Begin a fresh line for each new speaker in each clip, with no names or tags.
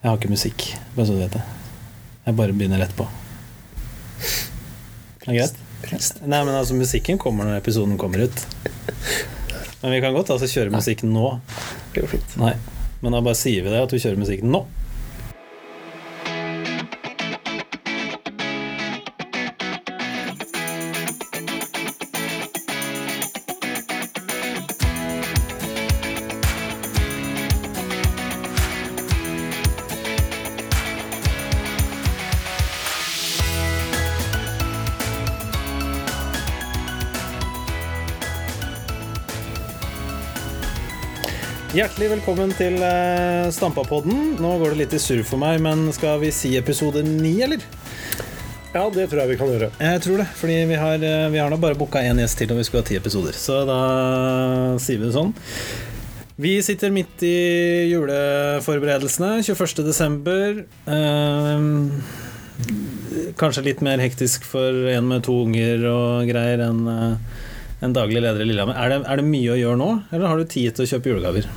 Jeg har ikke musikk, bare så du vet det. Jeg bare begynner etterpå. Er det greit? Nei, men altså, musikken kommer når episoden kommer ut. Men vi kan godt altså kjøre musikken nå.
Det går fint.
Nei, men da bare sier vi det, at vi kjører musikken nå. Velkommen til eh, Stampapodden. Nå går det litt i surr for meg, men skal vi si episode ni, eller?
Ja, det tror jeg vi kan gjøre.
Jeg tror det, fordi vi har, eh, vi har nå bare booka én gjest til, når vi skulle ha ti episoder. Så da sier vi det sånn. Vi sitter midt i juleforberedelsene. 21. desember. Ehm, kanskje litt mer hektisk for en med to unger og greier enn eh, en daglig leder i Lillehammer. Er det, er det mye å gjøre nå, eller har du tid til å kjøpe julegaver?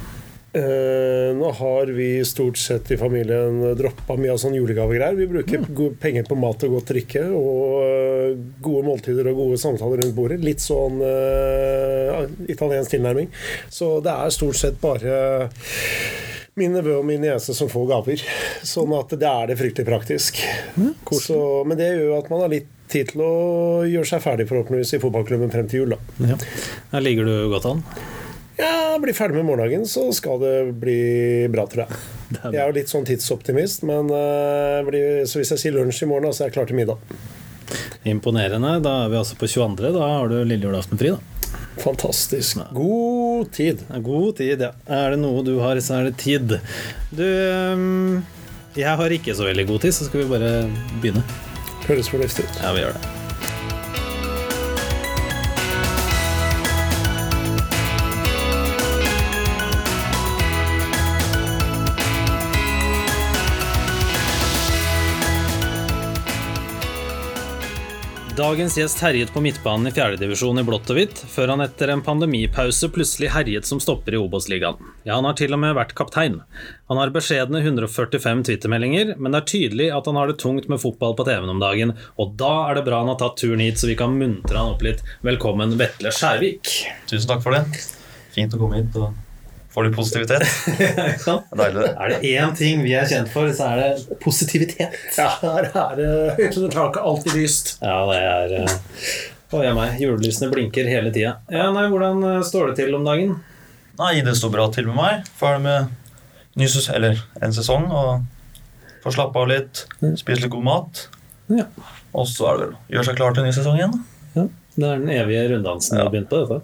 Eh, nå har vi stort sett i familien droppa mye av sånn julegavegreier. Vi bruker gode penger på mat og godt drikke og eh, gode måltider og gode samtaler rundt bordet. Litt sånn eh, italiensk tilnærming. Så det er stort sett bare min nevø og min niese som får gaver. Sånn at det er det fryktelig praktisk. Så, men det gjør jo at man har litt tid til å gjøre seg ferdig forhåpentligvis i fotballklubben frem til jul. da.
Ja. Ligger du godt an.
Ja, blir ferdig med morgendagen, så skal det bli bra, tror jeg. Jeg er jo litt sånn tidsoptimist, men eh, blir, så hvis jeg sier lunsj i morgen, så er jeg klar til middag.
Imponerende. Da er vi altså på 22. Da har du lille julaften fri, da.
Fantastisk. God tid.
God tid, ja. Er det noe du har, så er det tid. Du øhm, Jeg har ikke så veldig god tid, så skal vi bare begynne.
Høres fornuftig ut.
Ja, vi gjør det. Dagens gjest herjet på midtbanen i fjerdedivisjon i blått og hvitt, før han etter en pandemipause plutselig herjet som stopper i Obos-ligaen. Ja, han har til og med vært kaptein. Han har beskjedne 145 twittermeldinger, men det er tydelig at han har det tungt med fotball på TV-en om dagen, og da er det bra han har tatt turen hit, så vi kan muntre han opp litt. Velkommen, Vetle Skjærvik.
Tusen takk for det. Fint å komme hit og få litt positivitet. Det er deilig. det.
Er det én ting vi er kjent for, så er det positivitet.
Ja, her er det Det tar ikke alltid lyst.
Ja, det er eh, Å, jeg meg. Julelysene blinker hele tida. Ja, nei, hvordan eh, står det til om dagen?
Nei, det står bra til med meg. Ferdig med ny ses eller en sesong og får slappe av litt. Spise litt god mat.
Ja.
Og så er det vel å gjøre seg klar til ny sesong igjen.
ja. Det er den evige runddansen du
Ja.
har begynt på. dette.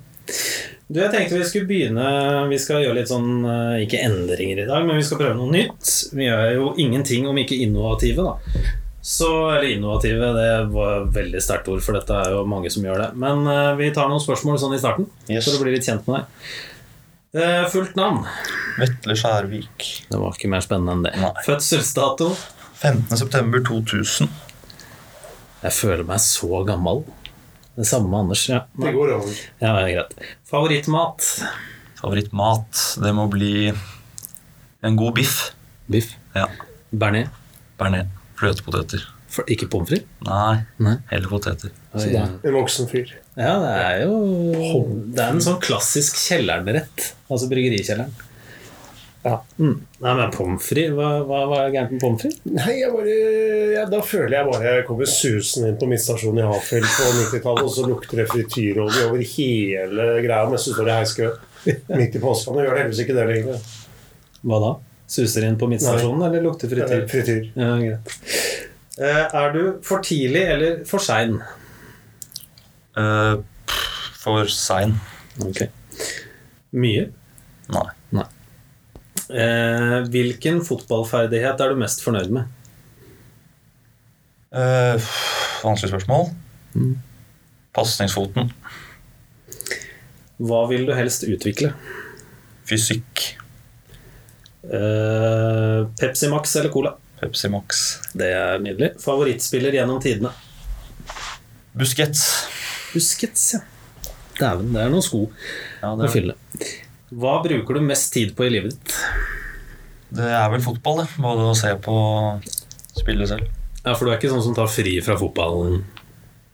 Du, jeg tenkte vi skulle begynne Vi skal gjøre litt sånn eh, Ikke endringer i dag, men vi skal prøve noe nytt. Vi gjør jo ingenting om ikke innovative, da. Så, eller innovative, det var et veldig sterkt ord, for dette er jo mange som gjør det. Men uh, vi tar noen spørsmål sånn i starten,
Yes.
for å bli litt kjent med deg. Uh, fullt navn?
Vetle Skjærvik.
Det var ikke mer spennende enn det.
Nei.
Fødselsdato?
15.9.2000.
Jeg føler meg så gammel. Det samme med Anders. Ja,
Det går over.
ja greit. Favorittmat?
Favorittmat, det må bli en god biff.
Biff?
Ja.
Bearnés?
Bearnés. Fløtepoteter.
For- Ikke pommes frites?
Nei,
Nei.
heller poteter.
Så det er en voksen fyr.
Ja, det er jo Det er en sånn klassisk Kjelleren-rett. Altså bryggerikjelleren.
Ja.
Mm. Nei, men pommes frites? Hva, hva, hva er gærent med pommes frites?
Nei, jeg bare, ja, Da føler jeg bare jeg kommer susen inn på midtstasjonen i Hafjell på 90-tallet, og så lukter det frityrolje over hele greia mens du står i heiskø midt i påsken. Og gjør det heldigvis ikke det lenger.
Hva da? Suser inn på midtstasjonen, eller lukter frityr?
Frityr.
Ja, greit. Eh, er du for tidlig eller for sein?
Uh, for sein.
Ok. Mye?
Nei.
Eh, hvilken fotballferdighet er du mest fornøyd med?
Eh, vanskelig spørsmål.
Mm.
Pasningsfoten.
Hva vil du helst utvikle?
Fysikk.
Eh, Pepsi Max eller Cola?
Pepsi Max.
Det er nydelig. Favorittspiller gjennom tidene?
Buskets.
Buskets, ja. Dæven, det er noen sko
Ja,
å
er
fylle. Hva bruker du mest tid på i livet ditt?
Det er vel fotball, det. Både å se på og spille selv.
Ja, For du er ikke sånn som tar fri fra fotballen?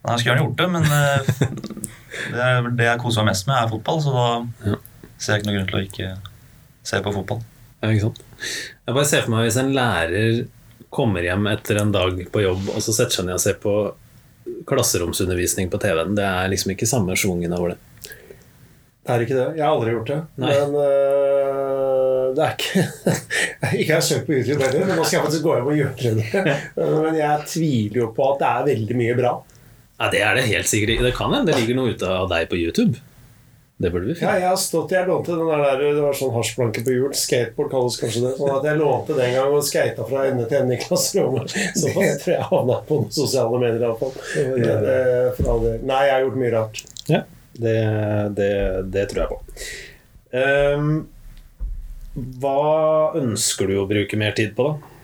Nei, Jeg skulle gjerne gjort det, men eh, det, er, det jeg koser meg mest med, er fotball. Så da
Ja.
ser jeg ikke noe grunn til å ikke se på fotball.
Ja, ikke sant? Jeg bare ser for meg hvis en lærer kommer hjem etter en dag på jobb, og så setter seg ned og ser på klasseromsundervisning på TV-en. Det er liksom ikke samme schwungen over det.
Det er ikke det. Jeg har aldri gjort det.
Nei.
Men uh, det er ikke Ikke jeg har søkt på YouTube heller, men nå skal jeg faktisk gå hjem og gjøre det. Men jeg tviler jo på at det er veldig mye bra.
Ja, Det er det helt sikkert. Det kan hende det ligger noe ute av deg på YouTube. Det burde vi
Ja, jeg har stått, jeg lånte den der, Det var sånn hasjplanke på hjul. Skateboard kalles kanskje det. Sånn at jeg lånte den gang og skata fra ende til ende i klasserommet. Så det tror jeg havna på sosiale medier iallfall. Nei, jeg har gjort mye rart.
Ja, det, det, det tror jeg på. Um, hva ønsker du å bruke mer tid på, da?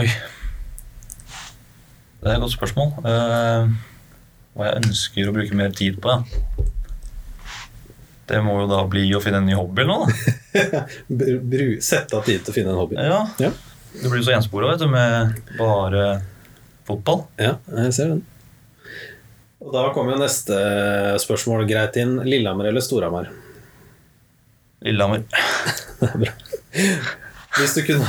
Oi. Det er et godt spørsmål. Uh, hva jeg ønsker å bruke mer tid på, ja. Det må jo da bli å finne en ny hobby eller noe, da.
Sette av tid til å finne en hobby.
Ja.
Ja.
Det blir så enspora, vet du, med bare fotball.
Ja, jeg ser den. Og da kommer jo neste spørsmål greit inn. Lillehammer eller Storhamar?
Lillehammer.
Det er bra. Hvis du kunne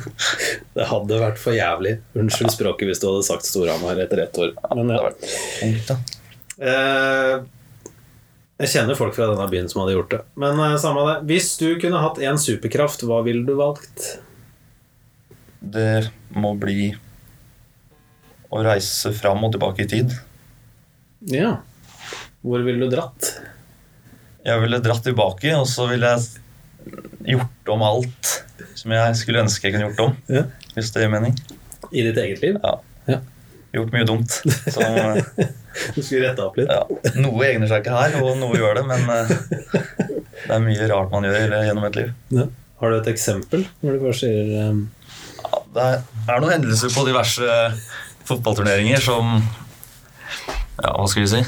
Det hadde vært for jævlig. Unnskyld språket hvis du hadde sagt Storhamar etter ett år. Men ja. Eh, Jeg kjenner folk fra denne byen som hadde gjort det. Men eh, samme det. Hvis du kunne hatt én superkraft, hva ville du valgt?
Det må bli å reise fram og tilbake i tid.
Ja. Hvor ville du dratt?
Jeg ville dratt tilbake, og så ville jeg gjort om alt som jeg skulle ønske jeg kunne gjort om.
Ja.
Hvis det gir mening.
I ditt eget liv?
Ja.
Ja.
Gjort mye dumt. Som,
Du skulle rette opp litt?
ja, noe egner seg ikke her, og noe gjør det, men eh, det er mye rart man gjør gjennom et liv.
Ja. Har du et eksempel Når du bare sier um...
Ja, det er, er noen hendelser på diverse fotballturneringer som Ja, hva skal vi si?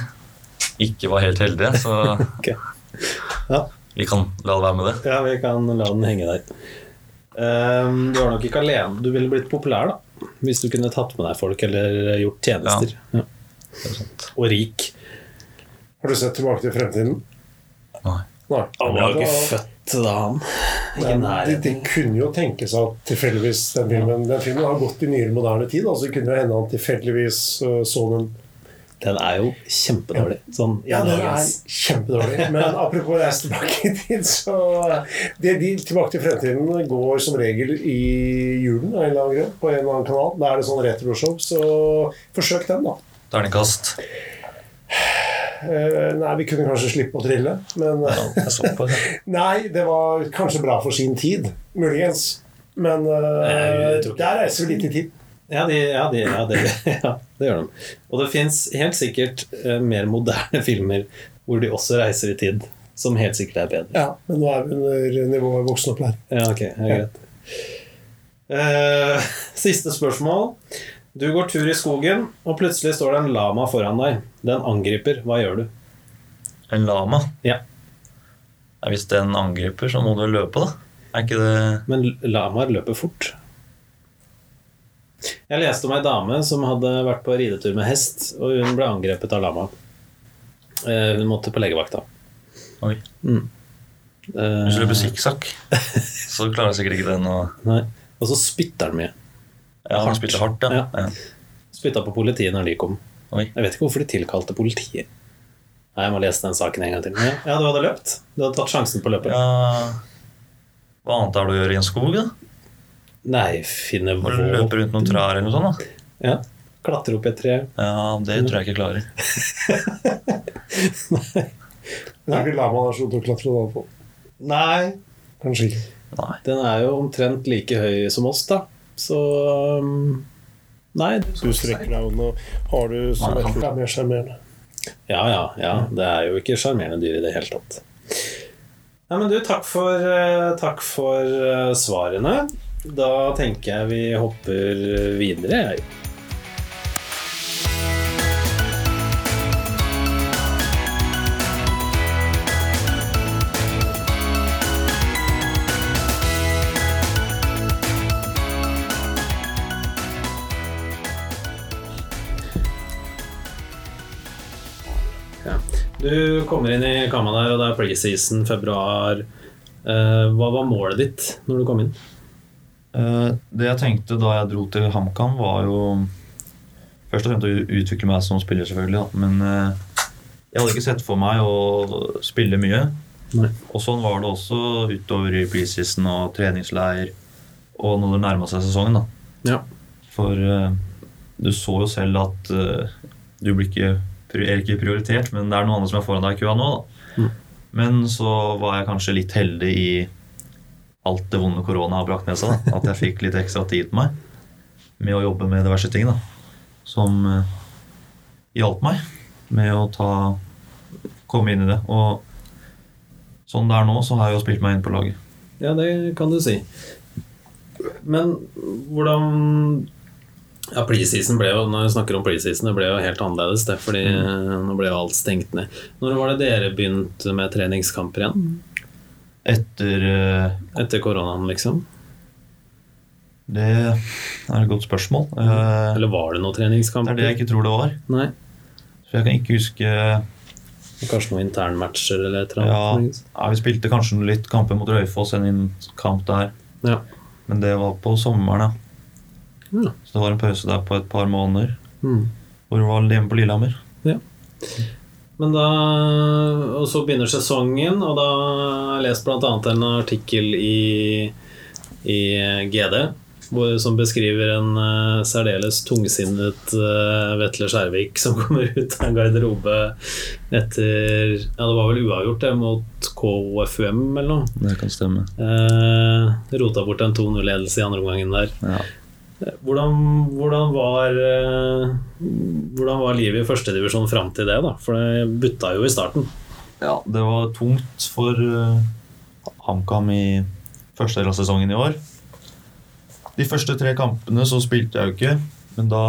Ikke var helt heldige, så
okay. Ja.
vi kan la det være med det.
Ja, vi kan la den henge der. Um, du var nok ikke alene. Du ville blitt populær, da. Hvis du kunne tatt med deg folk eller gjort tjenester. Ja.
Er.
Og rik.
Har du sett Tilbake til fremtiden?
Nei.
Nei.
Han var jo ikke født da, han.
Men det, de, kunne jo tenkes at tilfeldigvis den filmen Den filmen har gått i nyere moderne tid. Altså det kunne jo hende han tilfeldigvis øh, så den
Den er jo kjempedårlig. Sånn
Ja, den er kjempedårlig. Men apropos reise tilbake i tid, så det, de Tilbake til fremtiden går som regel i julen av en eller annen grunn, på en eller annen kanal. Da er det sånn retroshow, så forsøk den, da.
Terningkast.
Eh, nei, vi kunne kanskje slippe å trille, men
Ja, jeg så på det.
Nei, det var kanskje bra for sin tid. Muligens. Men eh, der reiser vi litt i tid.
Ja, de, ja, de, ja, det, ja, det gjør de. Og det fins helt sikkert uh, mer moderne filmer hvor de også reiser i tid, som helt sikkert er bedre.
Ja, Men nå er vi under nivået voksenopplæring.
Ja, ok, ja, greit. Uh, siste spørsmål. Du går tur i skogen, og plutselig står det en lama foran deg. Den angriper. Hva gjør du?
En lama.
Ja.
Ja, Hvis den angriper, så må du løpe, da. Er ikke det
Men lamaer løper fort. Jeg leste om ei dame som hadde vært på ridetur med hest, og hun ble angrepet av lama. Eh, Hun måtte på legevakta.
Oi.
Mm.
Hvis du løper sikksakk, så klarer sikkert ikke den å
Nei. Og så spytter han mye.
Ja, han spytter hardt, ja.
Ja. Spytta på politiet når de kom.
Oi.
Jeg vet ikke hvorfor de tilkalte politiet. Nei, Jeg må lese den saken en gang til. Ja, ja, du hadde løpt. Du hadde tatt sjansen på løpet.
ja. Hva annet har du å gjøre i en skog, da?
Nei, finne
Må du løper rundt noen trær eller noe sånt? da?
Ja. Klatre opp i et tre.
Ja, det tror jeg ikke jeg klarer.
Det er ikke god til å klatre da på.
Nei.
Kanskje ikke.
Nei.
Den er jo omtrent like høy som oss, da. Så um, Nei.
Du strekker deg under har du som
Nei,
et er mer sjarmerende.
Ja, ja, ja. Det er jo ikke sjarmerende dyr i det hele tatt. Nei, men du, takk for, eh, takk for eh, svarene. Da tenker jeg vi hopper videre, jeg. Du kommer inn i kamma der, og det er play season februar. Eh, hva var målet ditt når du kom inn?
Eh, Det jeg tenkte da jeg dro til HamKam, var jo først og fremst å utvikle meg som spiller, selvfølgelig. Da. Men eh, jeg hadde ikke sett for meg å spille mye.
Nei.
Og sånn var det også utover i preseason og treningsleir og når det nærma seg sesongen. da.
Ja.
For eh, du så jo selv at du blir ikke, er ikke prioritert, men det er noen andre som er foran deg i køa nå. da.
Mm.
Men så var jeg kanskje litt heldig i alt det vonde korona har brakt med seg. Da. At jeg fikk litt ekstra tid på meg med å jobbe med diverse ting. da. Som uh, hjalp meg med å ta komme inn i det. Og sånn det er nå, så har jeg jo spilt meg inn på laget.
Ja, det kan du si. Men hvordan Ja, preseason ble jo Når vi snakker om preseason, det ble jo helt annerledes, det. Fordi mm. nå ble jo alt stengt ned. Når var det dere begynte med treningskamper igjen?
Etter eh,
Etter koronaen, liksom?
Det er et godt spørsmål. Eh,
Eller var det noen
Det er det jeg ikke tror det var.
Nei.
Så jeg kan ikke huske
Kanskje noen internmatcher eller et eller annet?
Vi spilte kanskje litt kamper mot Røyfoss, en kamp der.
Ja.
Men det var på sommeren, ja.
Ja.
Så det var en pause der på et par måneder.
Mm.
Hvor det var hjemme på Lillehammer.
Men da Og så begynner sesongen, og da har jeg lest bl.a. en artikkel i, i GD hvor, som beskriver en uh, særdeles tungsinnet uh, Vetle Skjærvik som kommer ut av en garderobe etter Ja, det var vel uavgjort det mot KFUM eller noe.
Det kan stemme.
Uh, rota bort en 2-0-ledelse i andre omgangen der.
Ja.
Hvordan, hvordan, var, eh, hvordan var livet i førstedivisjon fram til det? da? For det butta jo i starten.
ja, det var tungt for uh, HamKam i første del av sesongen i år. De første tre kampene så spilte jeg jo ikke, men da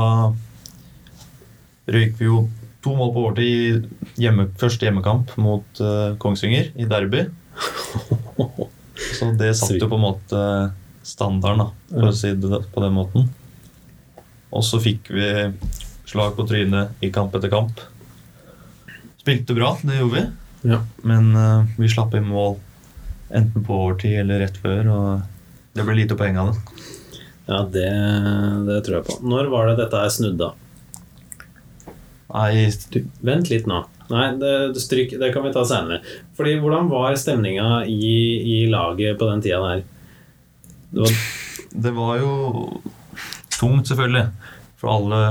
røyk vi jo to mål på overtid i hjemme, første hjemmekamp mot eh, Kongsvinger i derby. Så det satt jo på en måte standarden, da, for å si det på den måten. Og så fikk vi slag på trynet i kamp etter kamp. Spilte bra, det gjorde vi.
Ja.
Men uh, vi slapp inn mål enten på overtid eller rett før, og det ble lite poeng av det.
Ja, det, det tror jeg på. Når var det dette her da?
Nei,
Du, vent litt nå. Nei, det, det, stryk, det kan vi ta senere. Fordi Hvordan var stemninga i, i laget på den tida der? Det var,
det var jo tungt, selvfølgelig. For alle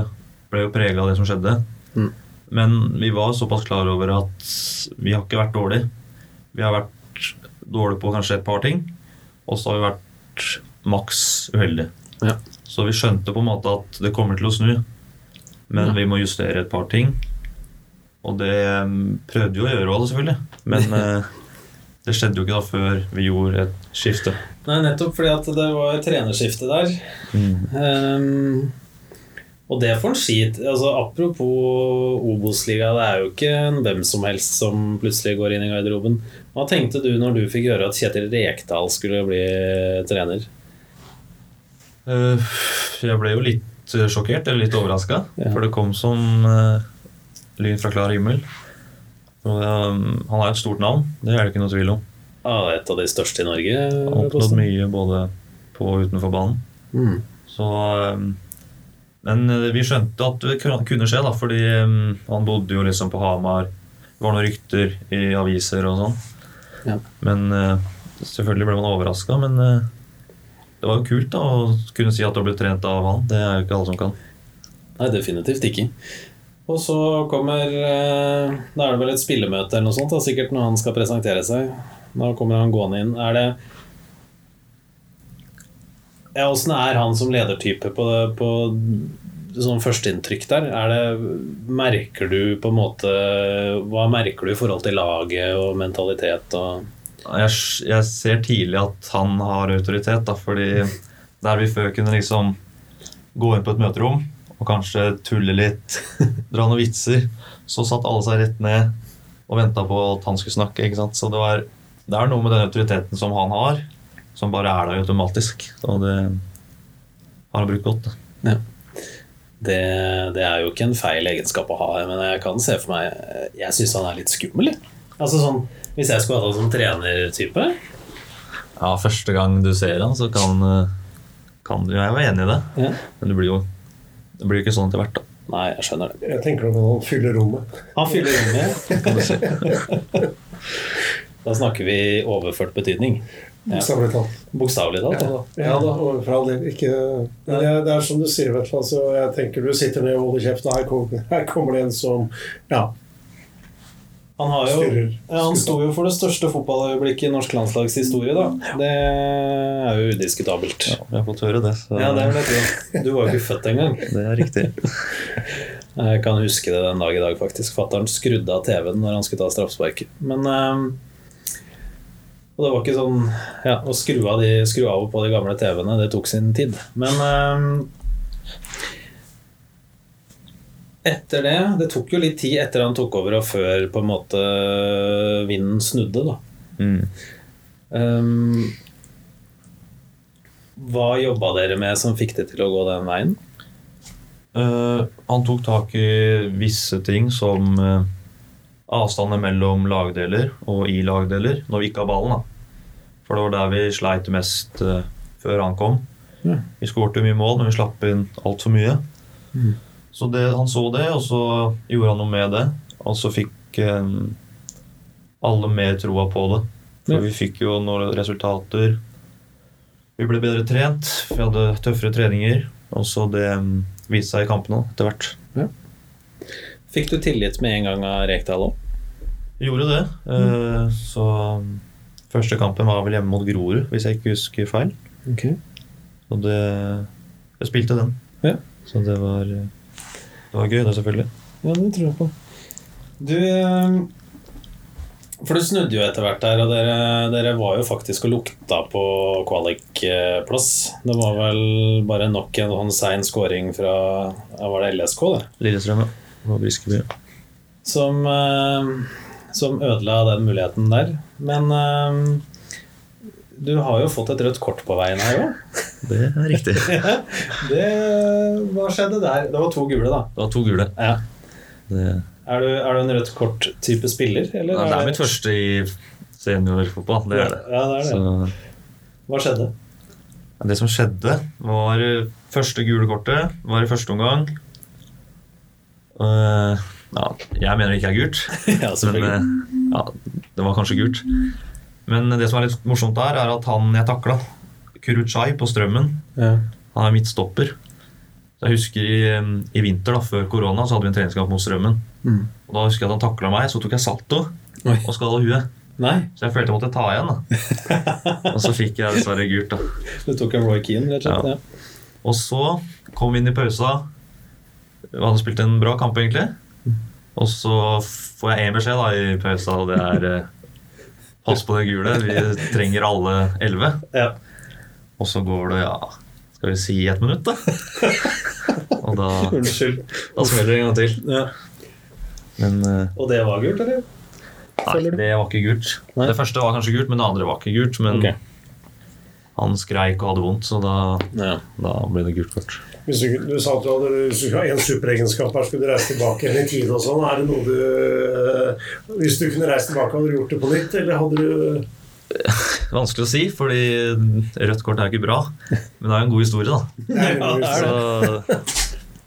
ble jo prega av det som skjedde.
Mm.
Men vi var såpass klar over at vi har ikke vært dårlige. Vi har vært dårlige på kanskje et par ting, og så har vi vært maks uheldige.
Ja.
Så vi skjønte på en måte at det kommer til å snu, men
Ja.
vi må justere et par ting. Og det mm, prøvde vi å gjøre òg, selvfølgelig. Men eh, det skjedde jo ikke da før vi gjorde et skifte.
nei, nettopp fordi at det var et trenerskifte der. Ehm, og det får en skit. Altså, apropos Obos-liga, det er jo ikke en hvem som helst som plutselig går inn i garderoben. Hva tenkte du når du fikk høre at Kjetil Rekdal skulle bli trener?
Uh, Jeg ble jo litt eh, sjokkert, eller litt overraska.
Ja.
For det kom som uh, lyn fra klar himmel. Og, eh, han har et stort navn, det er det ikke noe tvil om.
Ah, et av de største i Norge.
Han har oppnådd mye både på og utenfor banen.
Mm.
Så eh, Men eh, vi skjønte at det kunne skje, da, fordi eh, han bodde jo liksom på Hamar. Det var noen rykter i aviser og sånn.
Ja.
Men eh, selvfølgelig ble man overraska. Men eh, det var jo kult da å kunne si at du ble trent av han. Det er jo ikke alle som kan.
Nei, definitivt ikke. Og så kommer eh, Da er det vel et spillemøte eller noe sånt, da, sikkert når han skal presentere seg. Da kommer han gående inn. Er det Ja, åssen er han som ledertype på, på sånn førsteinntrykk der? Er det Merker du på en måte Hva merker du i forhold til laget og mentalitet og
Jeg, jeg ser tidlig at han har autoritet, da, fordi der vi før kunne liksom gå inn på et møterom og kanskje tulle litt, dra noen vitser, så satt alle seg rett ned og venta på at han skulle snakke. ikke sant? Så det, var, det er noe med den autoriteten som han har, som bare er der automatisk. Og det har han brukt godt. Ja.
Det, det er jo ikke en feil egenskap å ha, men jeg kan se for meg Jeg syns han er litt skummel. Altså sånn, Hvis jeg skulle hatt han som trenertype
Ja, første gang du ser han, så kan, eh, kan du Jeg var enig i det.
ja.
Men du blir jo det blir jo ikke sånn etter hvert, da.
Nei, jeg skjønner det.
Jeg tenker på han fyller rommet.
Han fyller rommet. Da snakker vi overført betydning. Ja.
Bokstavelig talt.
Bokstavelig talt. altså.
Ja da, for all del. Ikke Men det, det er som du sier, i hvert fall. Så jeg tenker du sitter ned og holder kjeft, og her kommer, her kommer det en som Ja.
Han, har jo, ja, han sto jo for det største fotballøyeblikket i norsk landslags historie, da. Det er jo udiskutabelt.
Ja, vi har fått høre det. Så
Ja, det er det. Du var jo ikke født engang.
det er riktig.
Jeg kan huske det den dag i dag, faktisk. Fattern skrudde av TV-en når han skulle ta straffesparket. Men ehm, Og det var ikke sånn Ja, å skru av, de, skru av og på de gamle TV-ene, det tok sin tid. Men ehm, etter det Det tok jo litt tid etter han tok over, og før på en måte vinden snudde, da.
Mm.
Um, hva jobba dere med som fikk det til å gå den veien?
Uh, han tok tak i visse ting som uh, avstander mellom lagdeler og i lagdeler når vi ikke har ballen. Da. For det var der vi sleit mest uh, før han kom.
Ja.
Vi skårte mye mål, men vi slapp inn altfor mye.
Mm.
Så det, han så det, og så gjorde han noe med det. Og så fikk eh, alle mer troa på det. For
Ja.
vi fikk jo noen resultater. Vi ble bedre trent, vi hadde tøffere treninger. Og så det um, viste seg i kampene etter hvert.
Fikk du tillit med en gang av Rekdal òg?
Gjorde det. Eh, så mm, første kampen var vel hjemme mot Grorud, hvis jeg ikke husker feil. Og det Jeg spilte den.
Ja.
Så det var eh, Det var gøy, det, selvfølgelig.
Ja, det tror jeg på. Du eh, For du snudde jo etter hvert der, og dere, dere var jo faktisk og lukta på kvalikplass. Det var vel bare nok en sånn sein scoring fra Var det LSK, det?
Lillestrøm, ja. Og Briskeby.
Som, eh, som ødela den muligheten der. Men eh, du har jo fått et rødt kort på veien her òg.
Det er riktig.
Det, hva skjedde der? Det var to gule, da.
Det var to gule.
Ja.
Det,
Er du, er du en rødt kort-type spiller? Eller
ja, det er mitt første i seniorfotball. Det er det.
Ja, det er det.
Så,
Hva skjedde?
det som skjedde, var eh, første gule kortet var i første omgang. Uh, ja, jeg mener det ikke er gult.
ja,
Men eh, ja, det var kanskje gult. Men det som er litt morsomt der, er at han jeg takla, Kuruchai på Strømmen,
Ja.
han er midtstopper. Så jeg husker i, eh, i vinter, da, før korona, så hadde vi en treningskamp mot Strømmen.
Mm.
Og Da husker jeg at han takla meg, så tok jeg salto
Oi.
og skada huet.
Nei,
Så jeg følte jeg måtte ta igjen. da Og så fikk jeg dessverre gult. da
du tok en Roy Keane, rett og slett?
Ja.
Ja.
Og så kom vi inn i pausa. Vi hadde spilt en bra kamp, egentlig. Og så får jeg én beskjed da i pausa, og det er eh, Pass på det gule. Vi trenger alle elleve.
Ja.
Og så går det, ja Skal vi si et minutt, da? Og da,
Unnskyld.
da smeller det en gang til.
Ja.
Men eh,
Og det var gult, eller?
nei, det var ikke gult.
Nei.
Det første var kanskje gult, men det andre var ikke gult. Men
Ok.
Han skreik og hadde vondt, så da,
Ja.
da ble det gult kort.
Hvis du, du sa at du hadde hvis du skulle ha én superegenskap her, skulle du reise tilbake igjen i tid og sånn. Er det noe du øh, Hvis du kunne reist tilbake, hadde du gjort det på nytt, eller hadde du
Vanskelig å si, fordi rødt kort er ikke bra. Men det er jo en god historie, da.
Ja, det er
Så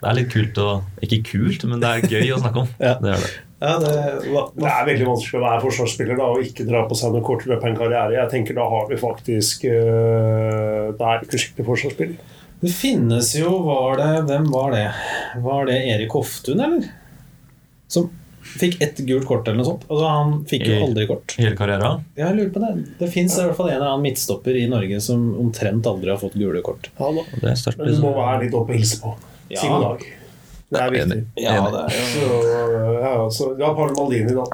det er litt kult å Ikke kult, men det er gøy å snakke om.
Ja.
Det er det.
Ja, det, hva,
Det er veldig vanskelig å være forsvarsspiller da, og ikke dra på seg noe kort løp av en karriere. Jeg tenker Da har du faktisk uh, Da er du ikke skikkelig forsvarsspiller.
det finnes jo Var det Hvem var det? Var det Erik Hoftun, eller? Som fikk ett gult kort eller noe sånt. Altså, han fikk jo aldri kort.
Hele karrieren.
Jeg lurer på Det Det fins i hvert fall en eller annen midtstopper i Norge som omtrent aldri har fått gule kort.
Ja, da.
Det er sterkt.
Men du må være litt oppe og hilse på.
Ja.
Siden dag. Det er viktig.
Ja, det er
Så, ja, så, ja, Paul Maldini, da.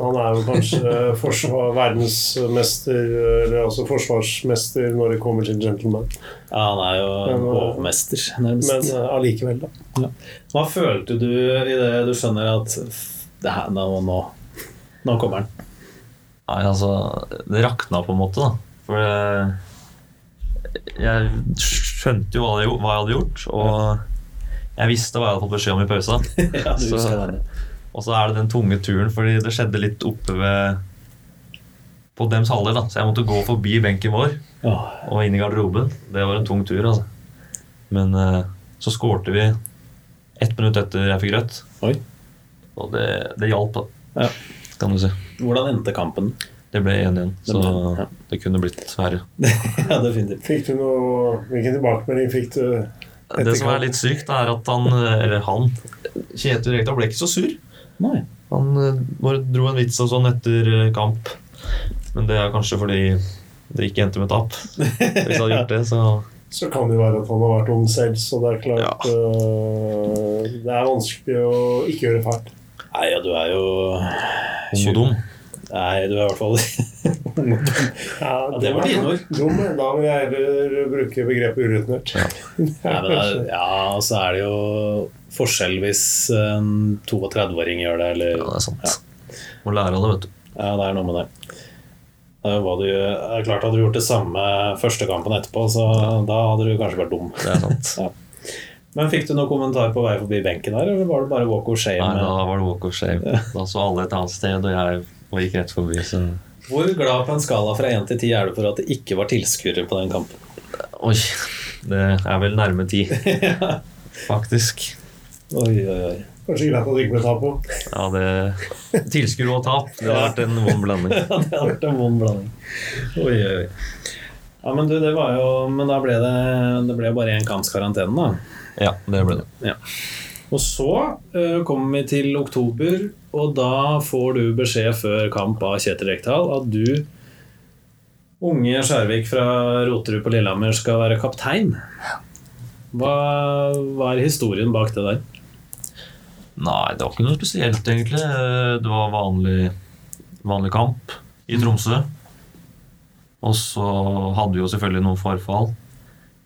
Han er jo kanskje forsvar, verdensmester, eller altså forsvarsmester når det kommer til gentleman.
Ja, han er jo
uh,
hovmester, nærmest.
Men eh, allikevel, da.
Hva følte du i det du skjønner at det her, nå, nå, nå kommer han?
Nei, altså Det rakna på en måte, da. For jeg, jeg skjønte jo hva jeg, hva jeg hadde gjort, og Jeg visste hva jeg hadde fått beskjed om i pausa.
ja, du
Så-
husker.
Og så er det den tunge turen, fordi det skjedde litt oppe ved På dems halvdel, da. Så jeg måtte gå forbi benken vår
oh.
og inn i garderoben. Det var en tung tur, altså. Men uh, så skårte vi ett minutt etter jeg fikk rødt.
Oi.
Og det, det hjalp, da.
Ja.
Kan du si.
Hvordan endte kampen?
Det ble 1-1,
Det
så
ble- ja.
det kunne blitt verre.
ja, definitivt.
Fikk du noe Hvilken tilbakemelding fikk du?
Det som er litt sykt, er at han, eller han, Kjetil Rekdal ble ikke så sur.
Nei.
Han eh, bare dro en vits og sånn etter eh, kamp. Men det er kanskje fordi det ikke endte med tap. Hvis han hadde gjort det, så
Så kan det jo være at han har vært ung selv, så det er klart
Ja.
uh, Det er vanskelig å ikke gjøre fælt.
Nei, ja, du er jo
ung og dum.
Nei, du er i hvert fall.
Ja,
det var dine ord.
Dum, da vil jeg heller bruke begrepet urutinert.
Ja. ja, så er det jo forskjell hvis en 32-åring gjør det, eller
Ja, det er sant. Må lære av det, vet du.
Ja, det er noe med det. Det er, hva du, det er klart Hadde du gjort det samme første kampen etterpå, så da hadde du kanskje vært dum.
Det er sant.
Ja. Men Fikk du noen kommentar på vei forbi benken der, eller var det bare walk of shame?
Nei, da var det walk of shame. Da så alle et annet sted, og jeg og gikk rett forbi. Så
Hvor glad på en skala fra 1 til 10 er du for at det ikke var tilskuere på den kampen?
oi, det er vel nærme ti, faktisk.
Oi, oi, oi.
Kanskje greit at det ikke ble tap på.
Ja, det Tilskuere og tap, det har vært en vond blanding.
Ja, det har vært en vond blanding. Oi, oi, oi. Ja, men du, det var jo Men da ble det, det ble bare én kamps karantene, da.
Ja, det ble det.
Og så uh, kommer vi til oktober, og da får du beskjed før kamp av Kjetil Rekdal at du, unge Skjærvik fra Roterud på Lillehammer, skal være kaptein. Hva, hva er historien bak det der?
Nei, det var ikke noe spesielt, egentlig. Det var vanlig, vanlig kamp i Tromsø. Og så hadde vi jo selvfølgelig noen forfall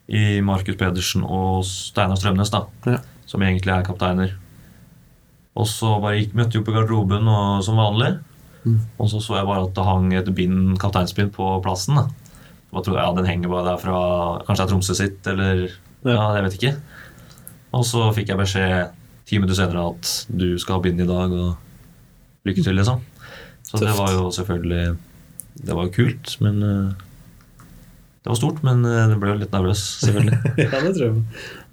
i Markus Pedersen og Steinar Strømnes, da.
Ja.
Som egentlig er kapteiner. Og så bare gikk, møtte vi opp i garderoben og, som vanlig.
Mm.
Og så så jeg bare at det hang et bind, kapteinsbind på plassen. da. Trodde jeg ja, den henger bare der fra Kanskje det er Tromsø sitt, eller
Ja.
ja, jeg vet ikke. Og så fikk jeg beskjed ti minutter senere at du skal ha bind i dag, og lykke til, liksom. Så det var jo selvfølgelig Det var jo kult, men eh, Det var stort, men eh, det ble jo litt nervøs, selvfølgelig.
ja, det tror jeg.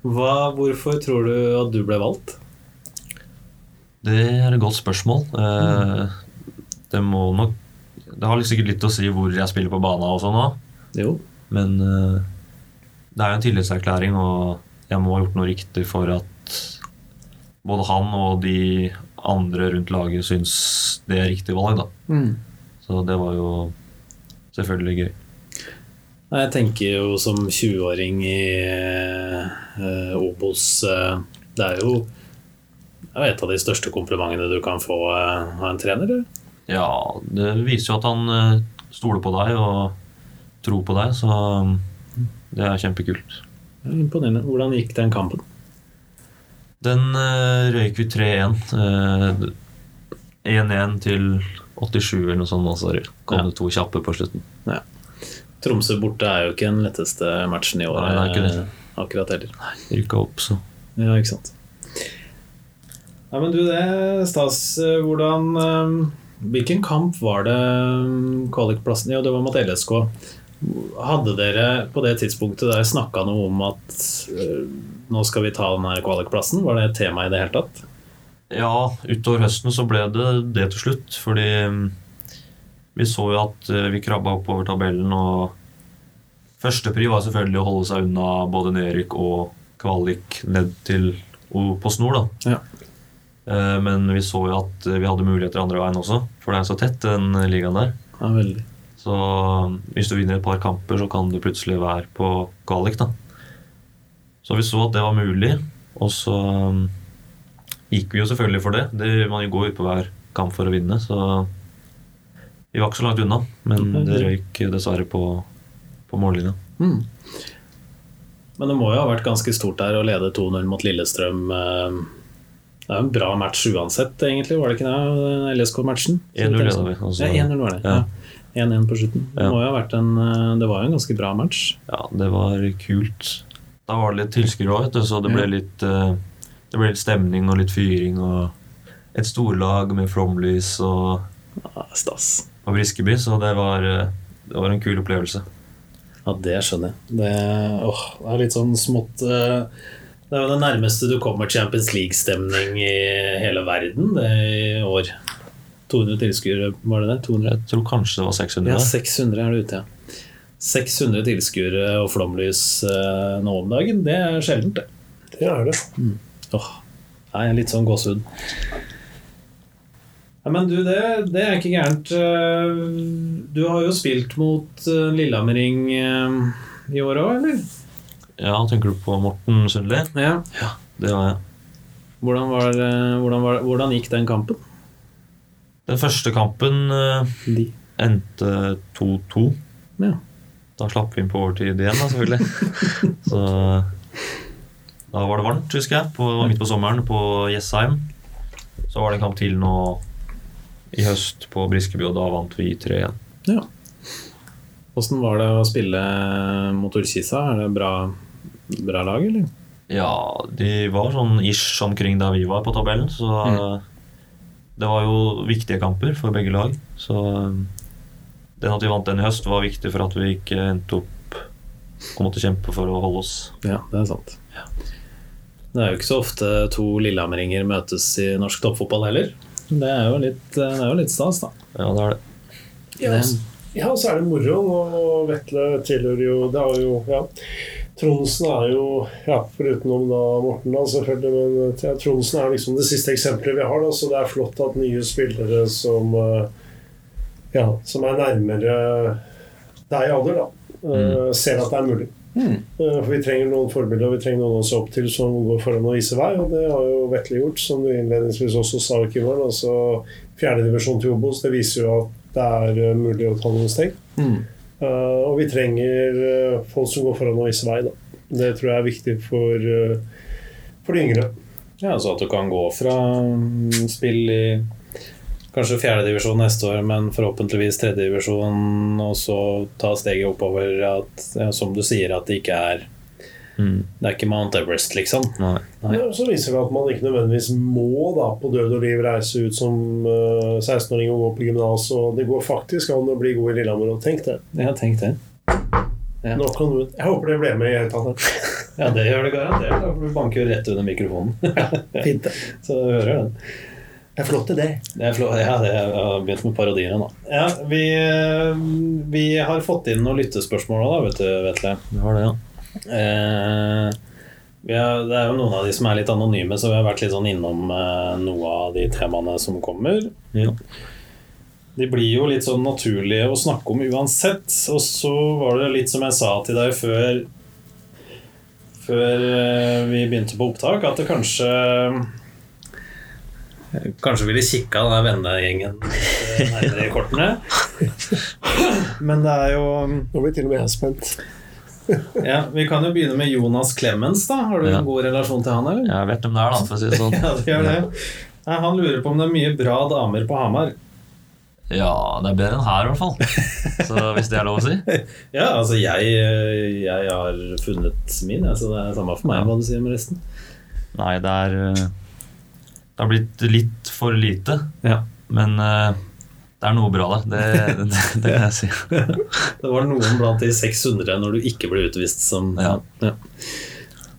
Hva, hvorfor tror du at du ble valgt?
Det er et godt spørsmål. Eh, Det må nok Det har sikkert litt å si hvor jeg spiller på banen og sånn òg, men eh, det er jo en tillitserklæring, og jeg må ha gjort noe riktig for at både han og de andre rundt laget syns det er riktig valg, da.
Mm.
Så det var jo selvfølgelig gøy.
Jeg tenker jo som 20-åring i eh, Obos eh, Det er jo det er et av de største komplimentene du kan få eh, av en trener. eller?
Ja, det viser jo at han eh, stoler på deg og tror på deg, så um, det er kjempekult.
Det er Imponerende. Hvordan gikk den kampen?
Den røyk vi 3-1. eh, 1-1 til 87 eller noe sånt, Altså, så kom
Ja.
det to kjappe på slutten.
Tromsø borte er jo ikke den letteste matchen i år.
Nei, det er ikke det.
Eh, Akkurat heller.
Rykka opp, så
Ja, ikke sant. Nei, men du, det, Stas, eh, hvordan eh, Hvilken kamp var det kvalikplassen i? Ja, det var mot LSK. Hadde dere på det tidspunktet der snakka noe om at eh, nå skal vi ta den her kvalikplassen? Var det et tema i det hele tatt?
Ja, utover høsten så ble det det til slutt, fordi mm, vi så jo at eh, vi krabba oppover tabellen, og førstepri var selvfølgelig å holde seg unna både nedrykk og kvalik ned til på snor, da.
Ja.
Eh, Men vi så jo at eh, vi hadde muligheter andre veien også, for det er så tett, den ligaen der.
Ja, veldig.
Så um, hvis du vinner et par kamper, så kan du plutselig være på kvalik, da. Så vi så at det var mulig, og så um, gikk vi jo selvfølgelig for det. det man går ut på hver kamp for å vinne, så vi var ikke så langt unna. Men det røyk dessverre på, på mållinja.
Mm. Men det må jo ha vært ganske stort der å lede 2-0 mot Lillestrøm. eh, Det er jo en bra match uansett, egentlig, var det ikke det? LSK-matchen?
1-0 leda vi. Altså,
Ja, 1-0 var det.
Ja.
Ja. 1-1 på slutten. Det, må jo ha vært en, eh, det var jo en ganske bra match.
Ja, det var kult. Da var det litt tilskuere òg, så det ble litt eh, det ble litt stemning og litt fyring og et storlag med flomlys og,
Ja, stas.
og Briskeby, så det var, det var en kul opplevelse.
Ja, det skjønner jeg. Det, åh, det er litt sånn smått eh, Det er jo det nærmeste du kommer Champions League-stemning i hele verden det i år. 200 tilskuere, var det det? 200?
Jeg tror kanskje det var 600.
Ja, 600 er det ute, ja. 600 tilskuere og flomlys eh, nå om dagen, det er sjeldent, det.
Det er det.
Åh, jeg er litt sånn gåsehud. Ja, men du, det, det er ikke gærent. Eh, Du har jo spilt mot eh, Lillehammering eh, i år òg, eller?
Ja, tenker du på Morten Sundli?
Ja.
Det har jeg.
Hvordan, var, hvordan, var, hvordan gikk den kampen?
Den første kampen
De.
endte 2-2.
Ja.
Da slapp vi inn på overtid igjen, da, selvfølgelig. Så da var det varmt, husker jeg, på, midt på sommeren på Jessheim. Så var det en kamp til nå i høst på Briskeby, og da vant vi 3-1.
ja. Åssen var det å spille mot Ullkisa? Er det bra, bra lag, eller?
Ja, de var sånn ish omkring der vi var på tabellen, så det var jo viktige kamper for begge lag. Så den at vi vant den i høst, var viktig for at vi ikke endte opp og måtte kjempe for å holde oss.
Ja, det er sant. Det er jo ikke så ofte to lillehammeringer møtes i norsk toppfotball heller. Det er jo litt, det er jo litt stas, da.
Ja, det er det.
Ja, ja, så er det moro. Og Vetle tilhører jo Det er jo ja. Tronsen er jo ja, Forutenom da Morten, da, selvfølgelig. Men ja, Tronsen er liksom det siste eksempelet vi har. Da, så det er flott at nye spillere som eh, Ja, som er nærmere deg i alder, da, mm. ser at det er mulig.
Mm.
Eh, For Vi trenger noen forbilder og vi trenger noen å se opp til som går foran og viser vei. Og det har jo Vetle gjort, som du innledningsvis også sa. Kimmer, altså Fjerdedivisjon til Obos det viser jo at det er eh, mulig å ta noen steg.
Mm.
Uh, og vi trenger folk som går foran og viser vei. Da. Det tror jeg er viktig for, uh, for de yngre.
Ja, altså at du kan gå fra mm, spill i kanskje fjerdedivisjon neste år, men forhåpentligvis tredjedivisjon, og så ta steget oppover at, ja, som du sier, at det ikke er
Mm.
Det er ikke Mount Everest, liksom.
Nei.
Nei.
Ja, så viser det at man ikke nødvendigvis må da, på død og liv reise ut som uh, 16-åring og gå på gymnas. Og det går faktisk an å bli god i Lillehammer. Og tenk det.
Jeg tenk det. Ja.
Nå kan du, jeg håper det ble med i høyttaleren.
Ja, det gjør det garantert. for Du banker jo rett under mikrofonen.
Fint, det.
Så du hører den.
Det er flott, det.
Det er flott. Ja, det jeg har begynt med parodier nå. Ja, vi, eh, vi har fått inn noen lyttespørsmål òg, vet du, Vetle.
Det var det, ja.
Eh, vi har, det er jo noen av de som er litt anonyme, så vi har vært litt sånn innom eh, noe av de temaene som kommer.
ja.
De blir jo litt sånn naturlige å snakke om uansett. Og så var det litt som jeg sa til deg før Før eh, vi begynte på opptak, at det kanskje Kanskje ville kikka den der vennegjengen nærmere i kortene. Men det er jo
Nå blir til og med jeg spent.
Ja, Vi kan jo begynne med Jonas Clemens. da Har du
Ja.
en god relasjon til han, eller?
Jeg vet hvem det er, da, for å si det sånn.
Ja, det gjør det. Nei, Han lurer på om det er mye bra damer på Hamar.
Ja, det er bedre enn her, i hvert fall. Så hvis det er lov å si.
Ja, altså jeg, jeg har funnet min, så det er samme for meg hva du sier med resten.
Nei, det er eh, Det har blitt litt for lite.
Ja.
Men uh, det er noe bra der. Det, det, det kan jeg si.
Det var noen blant de 600 når du ikke ble utvist som
Ja.
ja.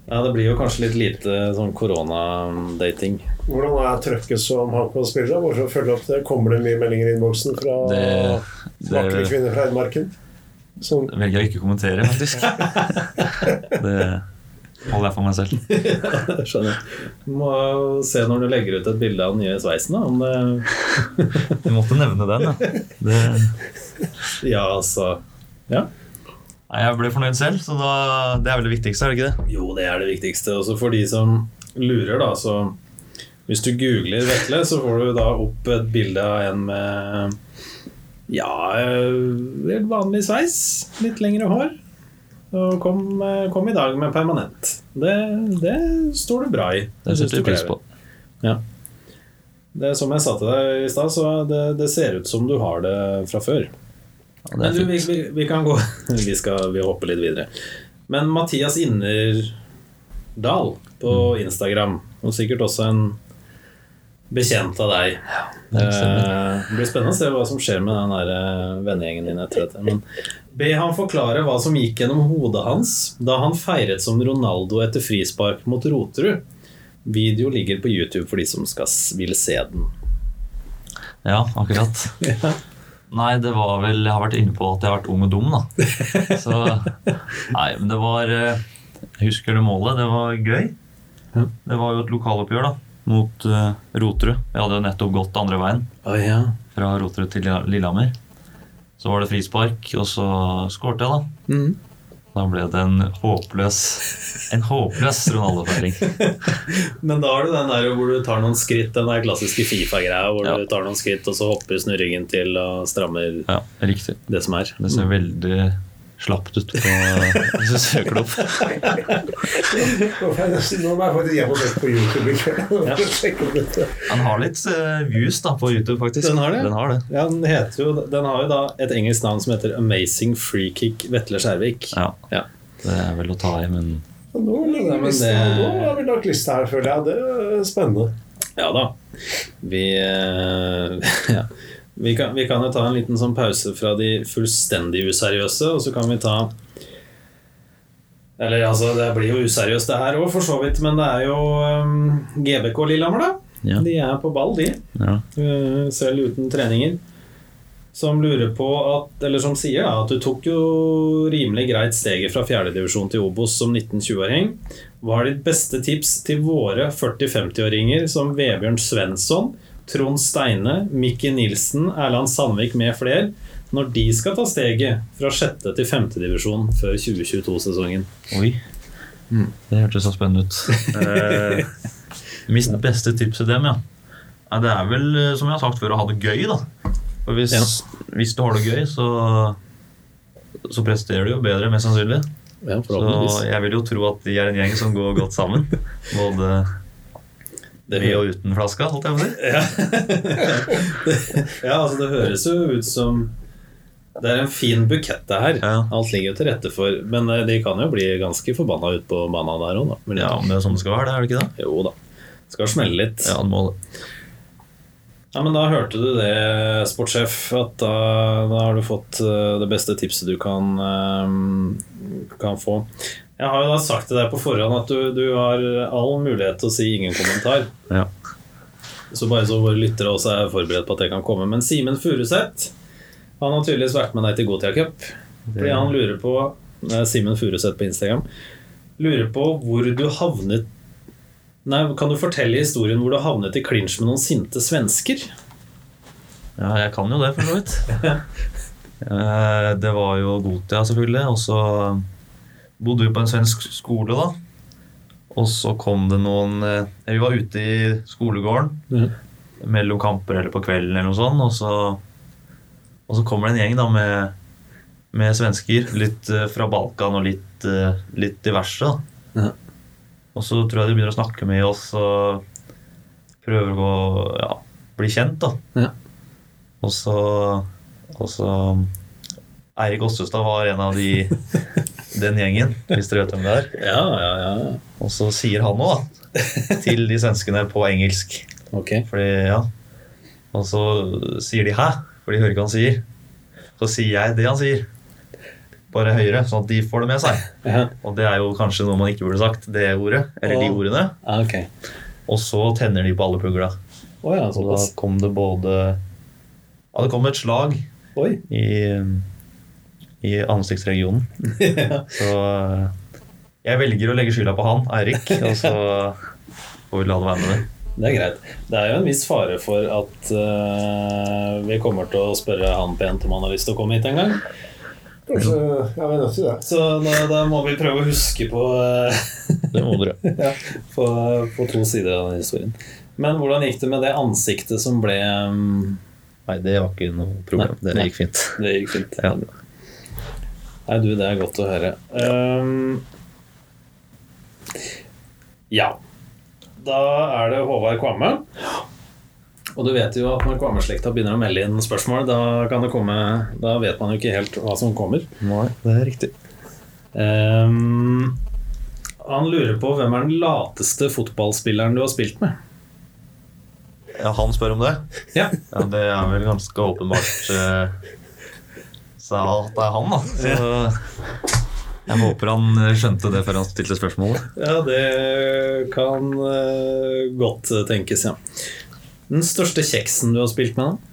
Ja, det blir jo kanskje litt lite sånn koronadating.
Hvordan er trøkket som HamKam spiller? Bare for å opp det, Kommer det mye meldinger i innboksen fra
Det- det-
vakre kvinner fra Hedmarken? Som
Det velger jeg ikke å kommentere, faktisk. Det holder jeg for meg selv.
ja, skjønner. Du må se når du legger ut et bilde av den nye sveisen, da. Om det
Du måtte nevne den, ja. Det,
Ja, altså Ja.
nei, jeg ble fornøyd selv, så da, det er vel det viktigste, er det ikke det?
Jo, det er det viktigste. Også for de som lurer, da, så Hvis du googler Vetle, så får du da opp et bilde av en med Ja, helt vanlig sveis. Litt lengre hår. Og kom, kom i dag med permanent. Det, det står du bra i.
Det setter
du
vi pris på.
Ja. Det er som jeg sa til deg i stad, så det, det ser ut som du har det fra før.
Ja, det
Men du, vi, vi, vi kan gå Vi skal vi hopper litt videre. Men Mathias Innerdal på
Mm.
Instagram Og sikkert også en bekjent av deg.
det.
Eh, det blir spennende å se hva som skjer med den eh, vennegjengen din etter dette. Men be han forklare hva som gikk gjennom hodet hans da han feiret som Ronaldo etter frispark mot Roterud. Video ligger på YouTube for de som skal, vil se den.
Ja, akkurat. Nei, det var vel Jeg har vært inne på at jeg har vært ung og dum, da. Så Nei, men det var eh, Jeg husker det målet. Det var gøy. Det var jo et lokaloppgjør, da. Mot uh, Roterud. Vi hadde jo nettopp gått andre veien.
Oh, ja.
Fra Roterud til Lillehammer. Så var det frispark, og så skårte jeg, da.
Mm.
Da ble det en håpløs En håpløs Ronaldo-feiring.
Men da har du den der hvor du tar noen skritt, den der klassiske Fifa-greia hvor
Ja.
du tar noen skritt, og så hopper snurringen til og strammer
Ja, riktig.
det som er.
Det ser veldig slapt ut på Hvis du søker det opp.
Nå må jeg faktisk hjem og se på YouTube.
Han har litt eh, views da på YouTube, faktisk.
Den har det?
Den har det.
Ja, den, heter jo, den har jo da et engelsk navn som heter Amazing Freekick Vetle Skjærvik.
Ja,
Ja.
det er vel å ta i, men
Nå, ligger
Ja,
lista- nå har vi lagt lista her, føler jeg. Det er spennende.
Ja da. Vi, eh, ja. Vi, kan, vi kan jo ta en liten sånn pause fra de fullstendig useriøse, og så kan vi ta Eller altså, det blir jo useriøst det her òg, for så vidt, men det er jo um, GBK Lillehammer, da.
Ja.
De er på ball, de.
ja.
Uh, selv uten treninger. Som lurer på at Eller som sier da, at du tok jo rimelig greit steget fra fjerdedivisjon til Obos som 19-20-åring. Hva er ditt beste tips til våre 40-50-åringer som Vebjørn Svensson, Trond Steine, Mikke Nilsen, Erland Sandvik med flere, når de skal ta steget fra sjette til femtedivisjon før 2022-sesongen?
Oi. Det hørtes så spennende ut. Eh, mitt beste tips til dem, ja. Det er vel, eh, som jeg har sagt før, å ha det gøy, da. For hvis,
Ja.
hvis du har det gøy, så, så presterer du jo bedre, mest sannsynlig.
Ja,
Så jeg vil jo tro at de er en gjeng som går godt sammen. Både med og uten flaska, holdt jeg på å si.
Ja. ja, altså det høres jo ut som Det er en fin bukett det her.
Ja.
Alt ligger jo til rette for Men eh, de kan jo bli ganske forbanna ut på banen der òg, da. Men
Ja, men det er sånn det skal være, det er det ikke det?
Jo da. Det Skal smelle litt.
Ja, det må det.
Ja, men da hørte du det, sportssjef, at da, da har du fått eh, det beste tipset du kan, eh, kan få. Jeg har jo da sagt til deg på forhånd at du, du har all mulighet til å si ingen kommentar.
Ja.
Så bare så våre lyttere også er forberedt på at det kan komme. Men Simen Furuseth han har tydeligvis vært med deg til Gotia Cup. Fordi han lurer på er Simen Furuseth på Instagram. Lurer på hvor du havnet Nei, Kan du fortelle historien hvor du havnet i klinsj med noen sinte svensker?
Ja, jeg kan jo det, for så vidt. Eh, Det var jo Gotia, selvfølgelig. Og så bodde vi på en svensk skole, da. Og så kom det noen eh, Vi var ute i skolegården mellom kamper eller på kvelden, eller noe sånt. Og så, og så kommer det en gjeng da med, med svensker. Litt eh, fra Balkan og litt, eh, litt diverse. da.
Mm.
Og så tror jeg de begynner å snakke med oss og prøver å ja, bli kjent. da.
Ja.
Og så, og så Eirik Ossestad var en av de den gjengen, hvis dere vet hvem det er.
Ja, ja, ja.
Og så sier han òg, da, til de svenskene på engelsk.
Ok.
Fordi, ja. Og så sier de 'hæ?' for de hører ikke hva han sier. Så sier jeg det han sier, bare høyere, sånn at de får det med seg.
Ja,
Og det er jo kanskje noe man ikke burde sagt, det ordet, eller de ordene.
ah, ok.
Og så tenner de på alle pugla.
Oh, ja,
Så da kom det både Ja, det kom et slag
Oi.
i, i ansiktsregionen. Så eh, jeg velger å legge skylda på han, Eirik, og så får vi la det være med det.
Det er greit. Det er jo en viss fare for at uh, vi kommer til å spørre han pent om han har lyst til å komme hit en gang.
Kanskje ja, vi også det.
Så da, da må vi prøve å huske på, uh,
Det må dere.
ja, på, på to sider av den historien. Men hvordan gikk det med det ansiktet som ble um...
Nei, det var ikke noe problem.
Nei.
Det gikk fint.
Det gikk fint.
Ja.
Nei, du, det er godt å høre. Um, ja. Da er det Håvard Kvamme. Og du vet jo at når Kvamme-slekta begynner å melde inn spørsmål, da, kan det komme, da vet man jo ikke helt hva som kommer.
Nei, det er riktig.
Um, Han lurer på hvem er den lateste fotballspilleren du har spilt med?
Ja, han spør om det.
Ja.
Ja, Det er vel ganske åpenbart eh, så at det er han, da. Så jeg håper han eh, skjønte det før han stilte spørsmålet.
Ja, det kan eh, godt tenkes, ja. Den største kjeksen du har spilt med, da?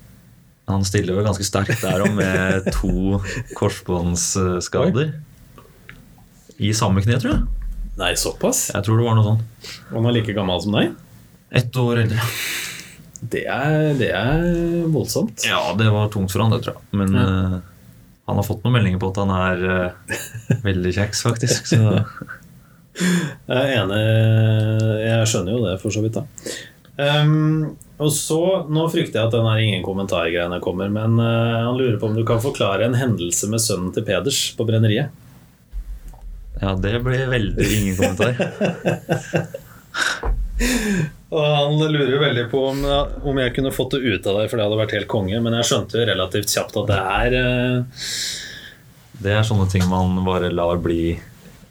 Han stiller vel ganske sterkt der og med to korsbåndsskader. I samme kne, tror jeg.
Nei, såpass?
Jeg tror det var noe sånn.
Han er like gammel som deg?
Ett år eldre.
Det er, det er voldsomt.
Ja, det var tungt for han, det, tror jeg. Men
Ja.
Han har fått noen meldinger på at han er uh, veldig kjeks, faktisk. Så
Jeg er enig Jeg skjønner jo det, for så vidt. da um, Og så, Nå frykter jeg at den her ingen kommentargreiene kommer, men uh, han lurer på om du kan forklare en hendelse med sønnen til Peders på brenneriet.
ja, det ble veldig ingen kommentar.
Og Han lurer veldig på om, om jeg kunne fått det ut av deg, for det hadde vært helt konge. Men jeg skjønte jo relativt kjapt at det er uh...
Det er sånne ting man bare lar bli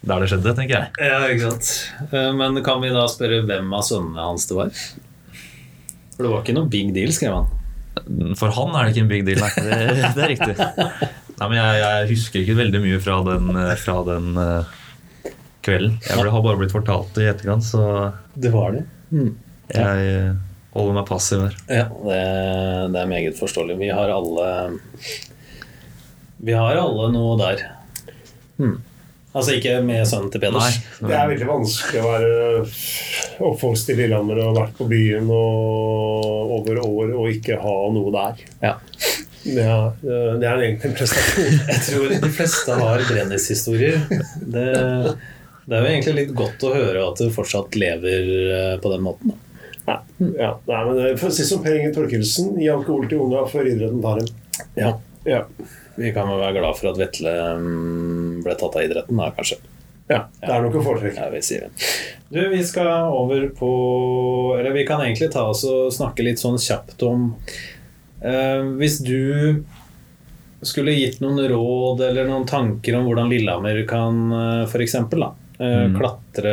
der det skjedde, tenker jeg.
Ja, ikke sant. Eh, Men kan vi da spørre hvem av sønnene hans det var? For det var ikke noe big deal, skrev han.
For han er det ikke en big deal, nei. Det, det er riktig. Nei, men jeg, jeg husker ikke veldig mye fra den, eh, fra den uh, kvelden. Jeg ble, har bare blitt fortalt det i etterkant, så
Det var det.
Jeg eh, holder meg passiv her.
Ja, det, det er meget forståelig. Vi har alle Vi har alle noe der. Hmm. Altså ikke med sønnen til Peders.
Det er veldig vanskelig å være oppvokst i Lillehammer og vært på byen og over år og ikke ha noe der.
Ja.
Det er, det er egentlig en prestasjon.
Jeg tror de fleste har Brennis-historier. Det, det er jo egentlig litt godt å høre at du fortsatt lever eh, på den måten. da.
Ja, ja. Nei, men det- For å si som Per Inge Torkelsen, gi alkohol til unga før idretten tar dem.
Ja.
Ja.
Vi kan vel være glad for at Vetle mm, ble tatt av idretten, da, kanskje.
ja. Det er nok å foretrekke.
Ja, vi sier det. Du, vi skal over på Eller vi kan egentlig ta oss og snakke litt sånn kjapt om eh, Hvis du skulle gitt noen råd eller noen tanker om hvordan Lillehammer kan eh, for eksempel, da, eh,
Mm.
klatre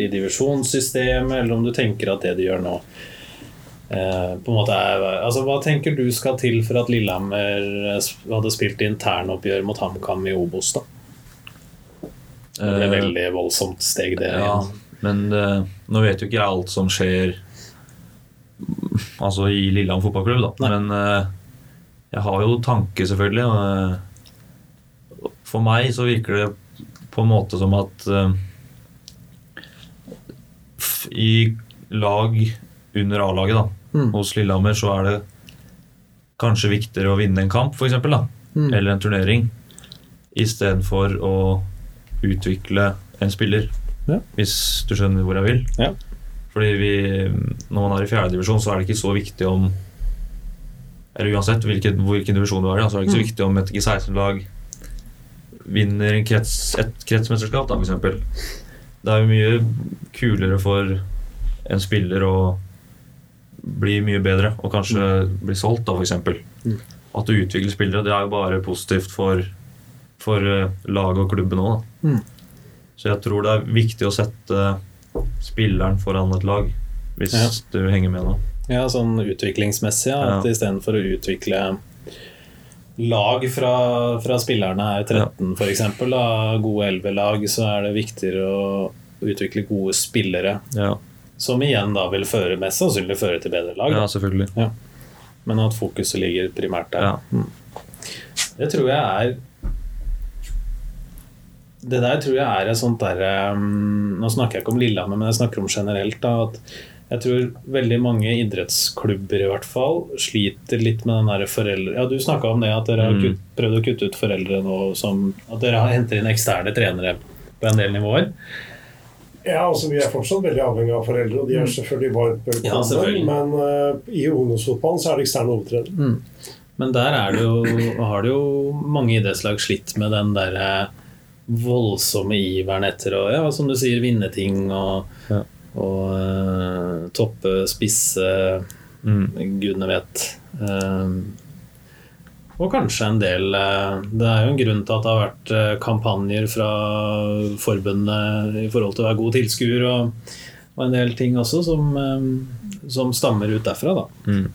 i divisjonssystemet, eller om du tenker at det de gjør nå eh, på en måte er, altså Hva tenker du skal til for at Lillehammer eh, hadde spilt internoppgjør mot HamKam i Obos? da? Det ble
et
veldig voldsomt steg, det.
Ja, men eh, nå vet jo ikke jeg alt som skjer Altså i Lillehammer fotballklubb, da.
Nei.
Men eh, jeg har jo tanker, selvfølgelig. Eh, for meg så virker det på en måte som at eh, I lag under A-laget, da,
Mm.
hos Lillehammer, så er det kanskje viktigere å vinne en kamp, for da,
Mm.
eller en turnering, istedenfor å utvikle en spiller.
Ja.
Hvis du skjønner hvor jeg vil.
Ja.
Fordi vi, når man er i fjerdedivisjon, så er det ikke så viktig om Eller uansett hvilken, hvilken divisjon du er i, så er det ikke så
Mm.
viktig om et G16-lag vinner en krets, et kretsmesterskap, da, f.eks. Det er jo mye kulere for en spiller å bli mye bedre og kanskje bli solgt, da, f.eks.
Mm.
At du utvikler spillere, det er jo bare positivt for, for eh, laget og klubben òg.
Mm.
Så jeg tror det er viktig å sette spilleren foran et lag, hvis
Ja.
du henger med nå.
Ja, sånn utviklingsmessig. Ja, at
Ja.
Istedenfor å utvikle lag fra, fra spillerne er 13 for eksempel, gode 11-lag, så er det viktigere å utvikle gode spillere.
Ja,
Som igjen da vil føre mest sannsynlig føre til bedre lag.
ja selvfølgelig. Ja.
Men at fokuset ligger primært der.
Ja.
Det tror jeg er Det der tror jeg er et sånt derre um, Nå snakker jeg ikke om Lillehammer, men jeg snakker om generelt. da, at jeg tror veldig mange idrettsklubber i hvert fall sliter litt med den der foreldre... Ja, Du snakka om det, at dere har
Mm.
kutt, prøvd å kutte ut foreldre nå. Som, at dere har henter inn eksterne trenere på en del nivåer.
Ja, altså Vi er fortsatt veldig avhengig av foreldre, og de er selvfølgelig varmt
Ja,
velkomne.
selvfølgelig.
men uh, i ungdomsfotballen så er det eksterne hovedtrenere.
Men der er det jo, har det jo mange idrettslag slitt med den derre voldsomme iveren etter å, ja, som du sier, vinne ting og,
Ja.
og eh, toppe, spisse
Mm.
Gudene vet. Eh, Og kanskje en del eh, Det er jo en grunn til at det har vært eh, kampanjer fra forbundet i forhold til å være god tilskuer, og, og en del ting også som, som stammer ut derfra, da.
Mm.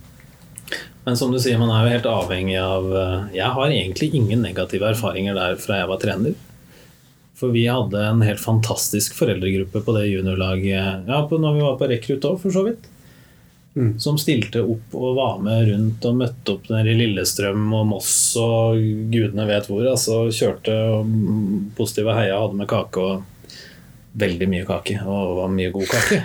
Men som du sier, man er jo helt avhengig av Jeg har egentlig ingen negative erfaringer der fra jeg var trener. For vi hadde en helt fantastisk foreldregruppe på det juniorlaget ja, på, når vi var på rekrutt òg, for så vidt.
Mm.
Som stilte opp og var med rundt og møtte opp nede i Lillestrøm og Moss og gudene vet hvor. Altså kjørte og positive heia, hadde med kake og veldig mye kake. Og var mye god kake.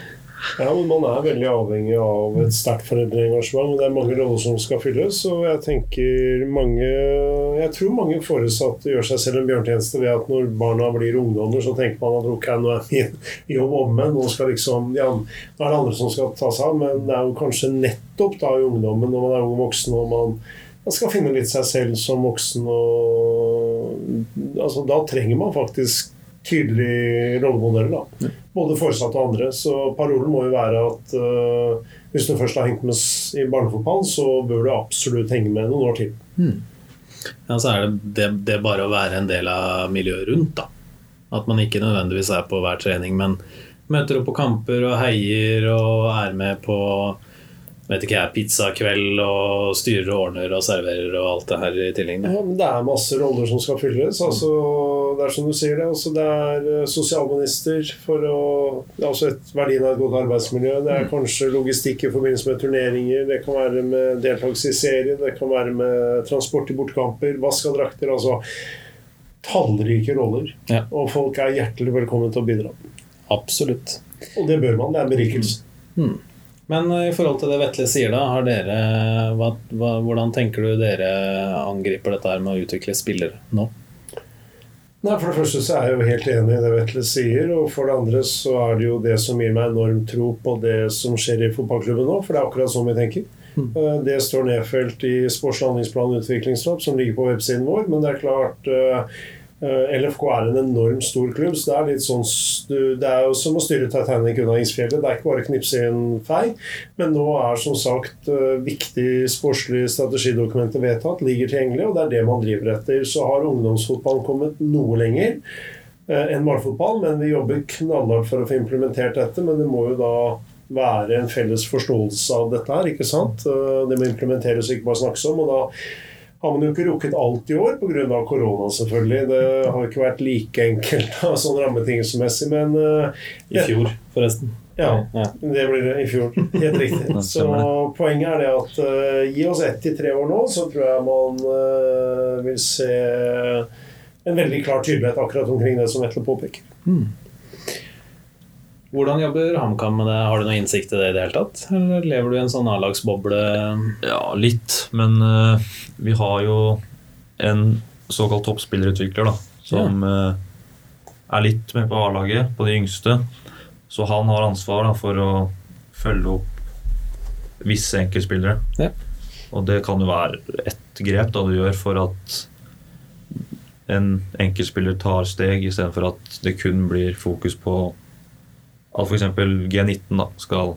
Ja, men Man er veldig avhengig av et sterkt foreldreengasjement. Det er mange roller som skal fylles. og Jeg tenker mange Jeg tror mange foresatte gjør seg selv en bjørntjeneste ved at når barna blir ungdommer, så tenker man at ok, nå er min jobb omme. Nå, skal liksom, ja, nå er det andre som skal ta seg av. Men det er jo kanskje nettopp da i ungdommen, når man er ung voksen og man skal finne litt seg selv som voksen. og altså Da trenger man faktisk tydelige rollemodell. da. Både foresatte og andre. Så parolen må jo være at uh, hvis du først har hengt med i barnefotball, så bør du absolutt henge med noen år til.
Ja, så er det, det, det bare å være en del av miljøet rundt, da. At man ikke nødvendigvis er på hver trening, men møter opp på kamper og heier og er med på vet ikke jeg, pizzakveld og styrer og ordner og serverer og alt det her i tillegg.
Ja, men det er masse roller som skal fylles. Altså, det er som du sier det. Altså, det er eh, sosialminister for å Det er også et verdien av et godt arbeidsmiljø. Det er kanskje logistikk i forbindelse med turneringer. Det kan være med deltakelse i serie. Det kan være med transport til bortkamper. Vask av drakter. Altså tallrike roller.
Ja.
Og folk er hjertelig velkommen til å bidra.
Absolutt.
Og det bør man. Det er en berikelse.
Men eh, i forhold til det Vetle sier, da, har dere, hva, hva, hvordan tenker du dere angriper dette her med å utvikle spillere nå?
Nei, For det første så er jeg jo helt enig i det Vetle sier. Og for det andre så er det jo det som gir meg enorm tro på det som skjer i fotballklubben nå. For det er akkurat sånn vi tenker. Mm. Det står nedfelt i handlingsplan og utviklingsløp, som ligger på websiden vår. Men det er klart eh, eh, LFK er en enormt stor klubb, så det er litt sånn Det er jo som å styre Titanic unna isfjellet. Det er ikke bare å knipse i en fei. Men nå er som sagt eh, viktig sportslig strategidokumentet vedtatt, ligger tilgjengelig, og det er det man driver etter. Så har ungdomsfotballen kommet noe lenger eh, enn barnefotball, men vi jobber knallhardt for å få implementert dette. Men det må jo da være en felles forståelse av dette her, ikke sant? Eh, Det må implementeres ikke bare snakkes om. og da har man jo ikke rukket alt i år pga. korona, selvfølgelig. Det har ikke vært like enkelt da, sånn rammetingelsesmessig, men uh,
I fjor, forresten.
ja,
Ja.
det blir det i fjor. Helt riktig. Så poenget er det at uh, gi oss ett til tre år nå, så tror jeg man uh, vil se en veldig klar tydelighet akkurat omkring det som Vetle påpeker.
Hvordan jobber HamKam med det? Har du noe innsikt i det i det hele tatt? Eller lever du i en sånn A-lagsboble?
Ja, litt. Men uh, vi har jo en såkalt toppspillerutvikler, da. Som eh, er litt med på A-laget, på de yngste. Så han har ansvar da, for å følge opp visse enkeltspillere.
Ja.
Og det kan jo være ett grep da du gjør for at en enkeltspiller tar steg, istedenfor at det kun blir fokus på at f.eks. G19 da, skal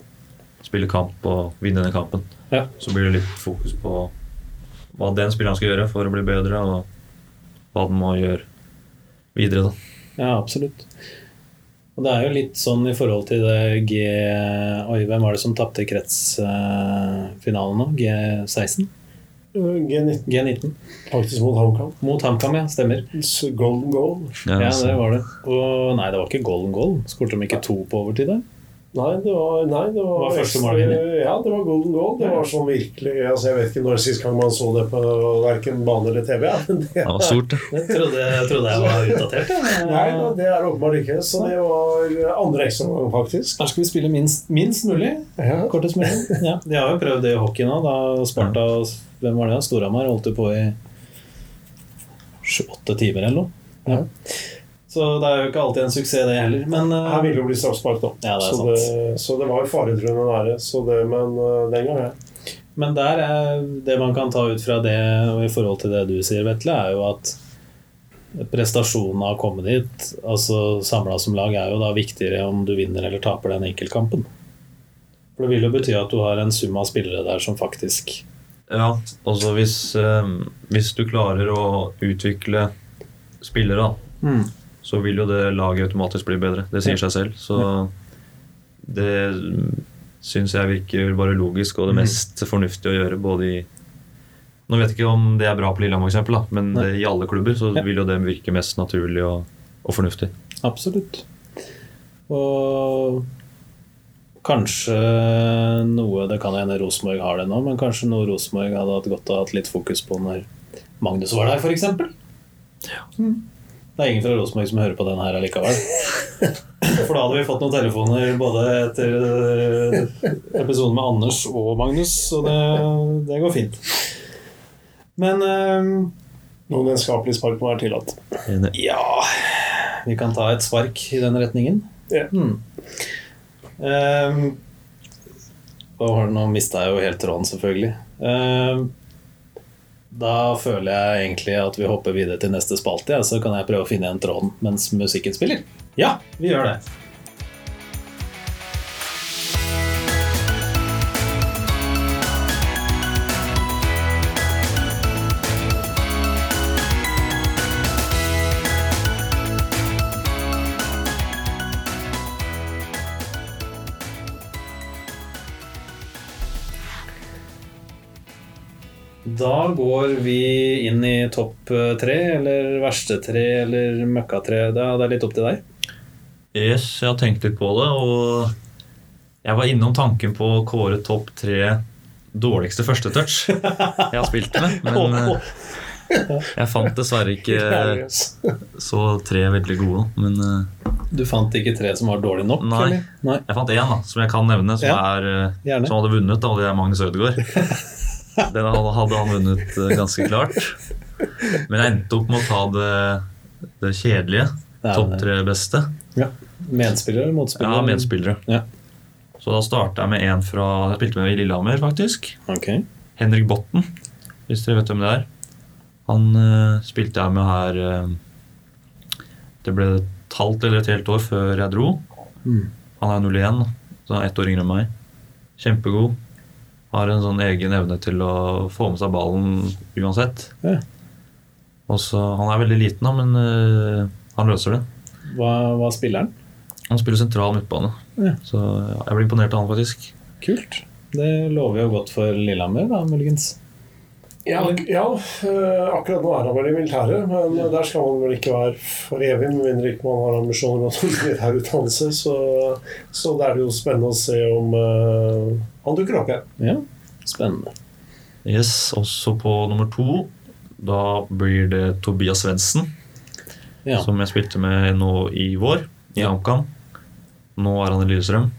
spille kamp og vinne denne kampen.
Ja.
Så blir det litt fokus på hva den spilleren skal gjøre for å bli bedre, og hva den må gjøre videre. da.
Ja, absolutt. Og det er jo litt sånn i forhold til det G... Oi, hvem var det som tapte kretsfinalen nå? G16?
G19
G19.
faktisk mot HamKam.
Mot HamKam, ja. Stemmer.
Golden goal.
Ja,
ja,
det var det. Og nei, det var ikke golden goal. Skårte de ikke to på overtid der?
Nei, det var, nei, det var,
Var første mållinje?
Ja, det var golden goal. Det var sånn virkelig altså Jeg vet ikke når sist gang man så det på verken bane eller TV. Ja, det
Det var stort.
Jeg trodde, jeg trodde jeg var utdatert.
Nei, da, det er åpenbart ikke. Så det var andre ekstraomgang, faktisk.
Her skal vi spille minst, minst mulig.
Ja.
Kortest mulig. Ja. De har jo prøvd det i hockey nå. Da Sparta og hvem var det? Storhamar holdt jo på i sju-åtte timer eller noe. Ja. Så det er jo ikke alltid en suksess, det heller. Men uh,
Her ville jo bli straffespark, da.
Ja, det
så, det, så det var jo faretruende nære. Så det, men uh, den gang, ja.
Men der er det man kan ta ut fra det, og i forhold til det du sier, Vetle, er jo at prestasjonen av å komme dit, altså samla som lag, er jo da viktigere om du vinner eller taper den enkeltkampen. For det vil jo bety at du har en sum av spillere der som faktisk
Ja, altså hvis, eh, hvis du klarer å utvikle spillere, da,
Mm.
Så vil jo det laget automatisk bli bedre. Det sier seg selv. Så det syns jeg virker bare logisk og det
Mhm.
mest fornuftige å gjøre både i Nå vet jeg ikke om det er bra på Lillehammer, da, men det, i alle klubber så vil jo det virke mest naturlig og, og fornuftig.
Absolutt. Og kanskje noe Det kan hende Rosenborg har det nå, men kanskje noe Rosenborg hadde hatt godt av å ha litt fokus på når Magnus var der, f.eks. Mm. Det er ingen fra Rosenborg som hører på den her allikevel. For da hadde vi fått noen telefoner både etter eh, episoden med Anders og Magnus, så det, det går fint. Men um,
Noen vennskapelige spark må være tillatt.
Ja Vi kan ta et spark i den retningen.
Ja.
Hmm. Um, og nå mista jeg jo helt tråden, selvfølgelig. Ehm, da føler jeg egentlig at vi hopper videre til neste spalte, så kan jeg prøve å finne igjen tråden mens musikken spiller. Ja, vi gjør det. Da går vi inn i topp eh, tre, eller verste tre, eller møkkatre. Det er det litt opp til deg.
Yes, jeg har tenkt litt på det, og jeg var innom tanken på å kåre topp tre dårligste førstetouch jeg har spilt med, men eh, jeg fant dessverre ikke så tre veldig gode. Men eh,
Du fant ikke tre som var dårlige nok?
Nei.
Nei.
jeg fant én da, som jeg kan nevne, som,
Ja,
er, som hadde vunnet, og det er Magnus Ødegaard. Den hadde han vunnet eh, ganske klart. Men jeg endte opp med å ta det, det kjedelige. Topp tre beste.
Ja. Medspillere eller motspillere?
Ja, medspillere.
Ja.
Så da starta jeg med en fra Jeg spilte med i Lillehammer, faktisk.
Okay.
Henrik Botten, hvis dere vet hvem det er. Han uh, spilte jeg med her uh, Det ble et halvt eller et helt år før jeg dro.
Mm.
Han er 01, så han er ett år yngre enn meg. Kjempegod. Har en sånn egen evne til å få med seg ballen uansett.
Ja.
Også, Han er veldig liten, da, men uh, han løser det.
Hva, hva spiller han?
Han spiller sentral midtbane.
Ja.
Så jeg ble imponert av han, faktisk.
Kult. Det lover jo godt for Lillehammer, da, muligens.
Ja, ja eh, akkurat nå er han vel i militæret, men der skal man vel ikke være for evig, med mindre ikke man har ambisjoner om å militær utdannelse. Så, så det er det jo spennende å se om eh, han dukker opp igjen.
Ja, spennende.
Yes, Også på nummer to da blir det Tobias Svendsen,
Ja.
som jeg spilte med nå i vår, i HamKam. Nå er han i Lillestrøm.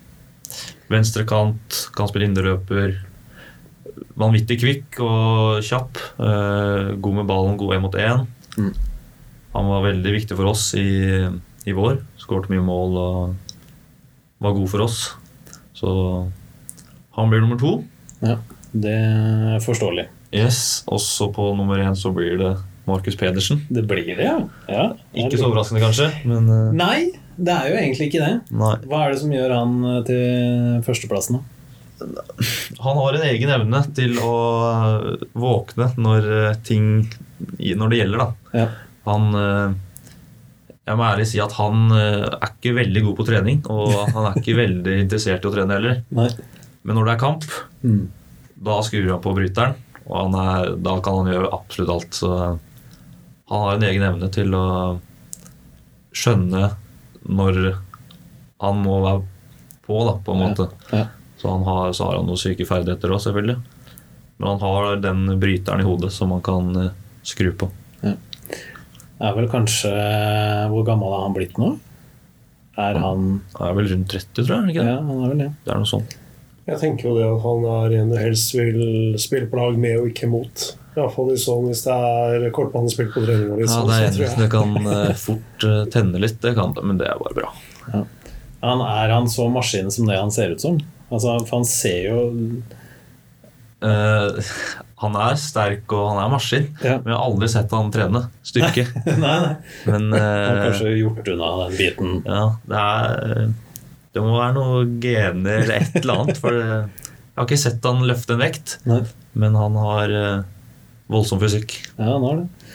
Venstre kant, kan spille indreløper. Vanvittig kvikk og kjapp. Eh, god med ballen, god én mot én.
Mm.
Han var veldig viktig for oss i, i vår. Skåret mye mål og var god for oss. Så han blir nummer to.
ja. Det er forståelig.
Yes, Også på nummer én så blir det Markus Pedersen.
Det blir det, ja. ja.
Ikke så overraskende, kanskje, men uh...
Nei, det er jo egentlig ikke det.
nei.
Hva er det som gjør han eh, til førsteplassen, da?
Han har en egen evne til å eh, våkne når ting Når det gjelder, da.
Ja.
Han Jeg må ærlig si at han er ikke veldig god på trening, og han er ikke veldig interessert i å trene heller.
Nei.
Men når det er kamp,
Mm.
da skrur han på bryteren, og han er, da kan han gjøre absolutt alt. Så han har en egen evne til å skjønne når han må være på, da, på en måte.
ja.
Så, han har, så har han noen syke ferdigheter òg, selvfølgelig. Men han har den bryteren i hodet som han kan eh, skru på.
Er vel kanskje Hvor gammel er han blitt nå? Er han
Han er vel rundt 30, tror jeg. Ikke?
Ja, han er vel det.
Det er noe sånt.
Jeg tenker jo det at han er en du helst vil spille på lag med og ikke mot. Iallfall sånn hvis det er kortbanespill på treninga. Liksom,
Ja,
sånn,
det er enig. Det kan eh, fort eh, tenne litt, det kan det, men det er bare bra.
Han Er han så maskin som det han ser ut som? Altså, for han ser jo
uh, han er sterk og han er maskin,
Ja.
men jeg har aldri sett han trene styrke.
Nei, nei.
Men
Han har kanskje gjort unna den biten.
ja, det er Det må være noe gener eller et eller annet. For jeg har ikke sett han løfte en vekt,
Nei.
Men han har eh, voldsom fysikk.
Ja, han har det.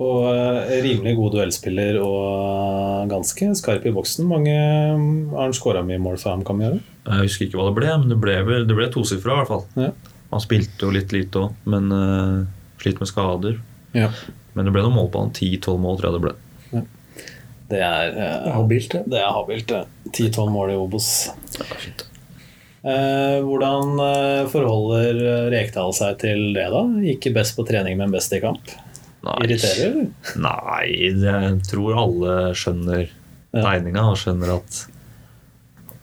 Og eh, rimelig god duellspiller og eh, ganske skarp i boksen. Mange mm, Har han skåra mye mål for HamKam i år?
Jeg husker ikke hva det ble, men det ble, det ble tosifra i hvert fall.
Ja.
Han spilte jo litt lite òg, men uh, slitt med skader.
ja.
Men det ble noen mål på han. 10-12 mål, tror jeg det ble.
Det er eh,
Habilt, det.
Det er habilt, det. 10-12 mål i Obos.
Fint.
Eh, hvordan eh, forholder Rekdal seg til det, da? Ikke best på trening, men best i kamp?
Nei.
Irriterer, eller?
Nei, jeg tror alle skjønner tegninga og skjønner at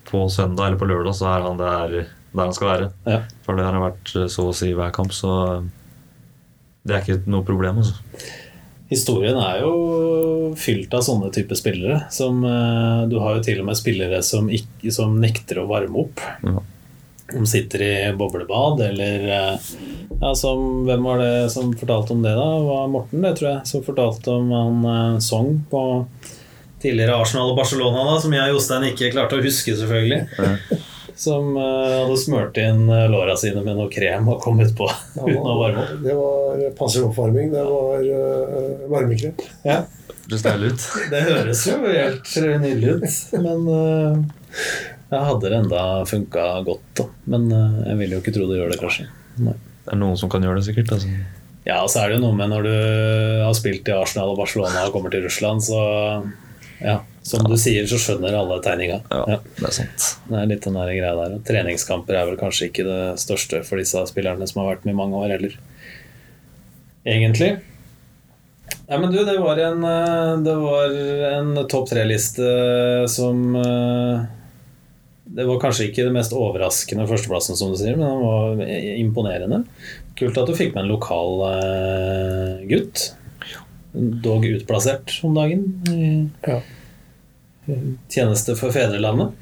på søndag eller på lørdag så er han der, der han skal være.
Ja.
For det har han vært eh, så å si hver kamp, så det er ikke noe problem. Altså.
Historien er jo fylt av sånne type spillere. Som, eh, du har jo til og med spillere som, ikke, som nekter å varme opp.
Ja.
De sitter i boblebad, eller eh, ja, som, Hvem var det som fortalte om det, da? Det var Morten, det tror jeg, som fortalte om han eh, Song på tidligere Arsenal og Barcelona, da, som jeg og Jostein ikke klarte å huske, selvfølgelig. Som eh, hadde smurt inn eh, låra sine med noe krem og kommet på uten å varme opp.
Det var passiv oppvarming. Det var uh, varmekrem.
Ja.
Det.
Det høres jo helt nydelig ut, men uh, jeg hadde det enda funka godt, da. Men uh, jeg vil jo ikke tro det gjør det, kanskje. Nei.
Det er noen som kan gjøre det, sikkert. Altså.
Ja, og så er det jo noe med når du har spilt i Arsenal og Barcelona og kommer til Russland, så ja, som du sier, så skjønner alle tegninga.
Ja,
Ja,
det er sant.
det er litt den der greia der. Treningskamper er vel kanskje ikke det største for disse spillerne som har vært med i mange år heller. Egentlig. Nei, men du, det var en, eh, det var en topp tre-liste som eh, Det var kanskje ikke det mest overraskende førsteplassen, som du sier, men den var imponerende. Kult at du fikk med en lokal eh, gutt. Dog utplassert om dagen.
Ja.
Tjeneste for fedrelandet.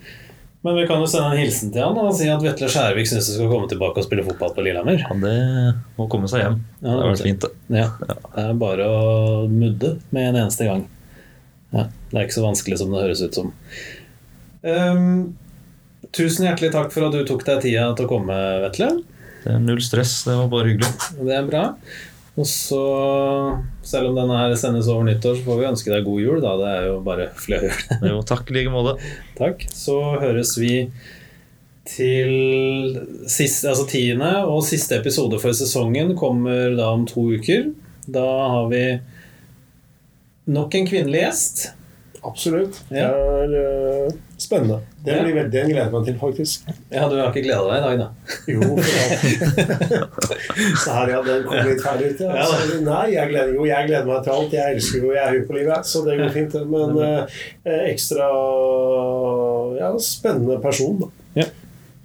Men vi kan jo sende en hilsen til han og si at Vetle Skjærvik syns du skal komme tilbake og spille fotball på Lillehammer.
Ja, det må komme seg hjem.
Ja,
det har vært fint, det.
Ja, Det er bare å mudde med en eneste gang. Ja, Det er ikke så vanskelig som det høres ut som. Um, tusen hjertelig takk for at du tok deg tida til å komme, Vetle.
Det er null stress. Det var bare hyggelig.
Det er bra. Og så, selv om denne her sendes over nyttår, så får vi ønske deg god jul. da Det er jo bare fløyjul.
Jo, takk i like måte.
Takk. Så høres vi til siste, altså tiende og siste episode for sesongen kommer da om to uker. Da har vi nok en kvinnelig gjest.
Absolutt. Det er uh, spennende. Det blir veldig, en gleder jeg meg til, faktisk.
Ja, du har ikke gleda deg i dag, da?
Jo. Så her, ja, den kom litt
her ute.
Altså, nei, jeg gleder, jo, jeg gleder meg til alt. Jeg elsker jo, jeg er høy på livet, så det går fint. Men uh, ekstra ja, spennende person, da.
Ja.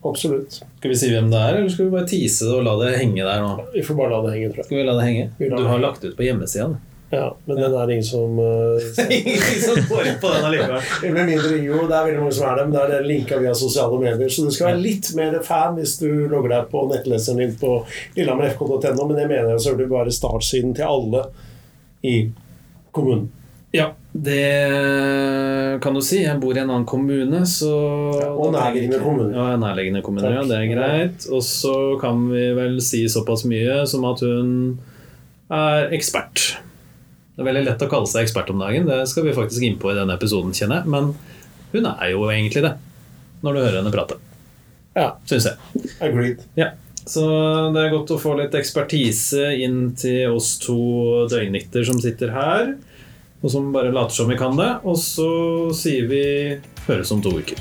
Absolutt.
Skal vi si hvem det er, eller skal vi bare tease det og la det henge der nå?
Vi får bare la det henge, tror jeg.
Skal vi la det henge? Du har lagt ut på hjemmesida.
Ja, men den er ingen som uh.
Ingen som går inn på den allikevel.
Med mindre jo, det er veldig mange som er det, men det er den linka via sosiale medier. Så du skal være litt mer fan hvis du logger deg på nettleseren din på lillehammerfk.no, men det mener jeg så burde være startsiden til alle i kommunen.
Ja, det kan du si. Jeg bor i en annen kommune, så
Ja, og nærliggende kommune.
Ja, nærliggende kommune, ja, det er greit. Og så kan vi vel si såpass mye som at hun er ekspert. Det er veldig lett å kalle seg ekspert om dagen, det skal vi faktisk inn på i denne episoden, kjenner jeg. Men hun er jo egentlig det, når du hører henne prate.
Ja,
Syns jeg.
agreed.
Ja. Så det er godt å få litt ekspertise inn til oss to døgnnytter som sitter her, og som bare later som vi kan det. Og så sier vi høres om to uker.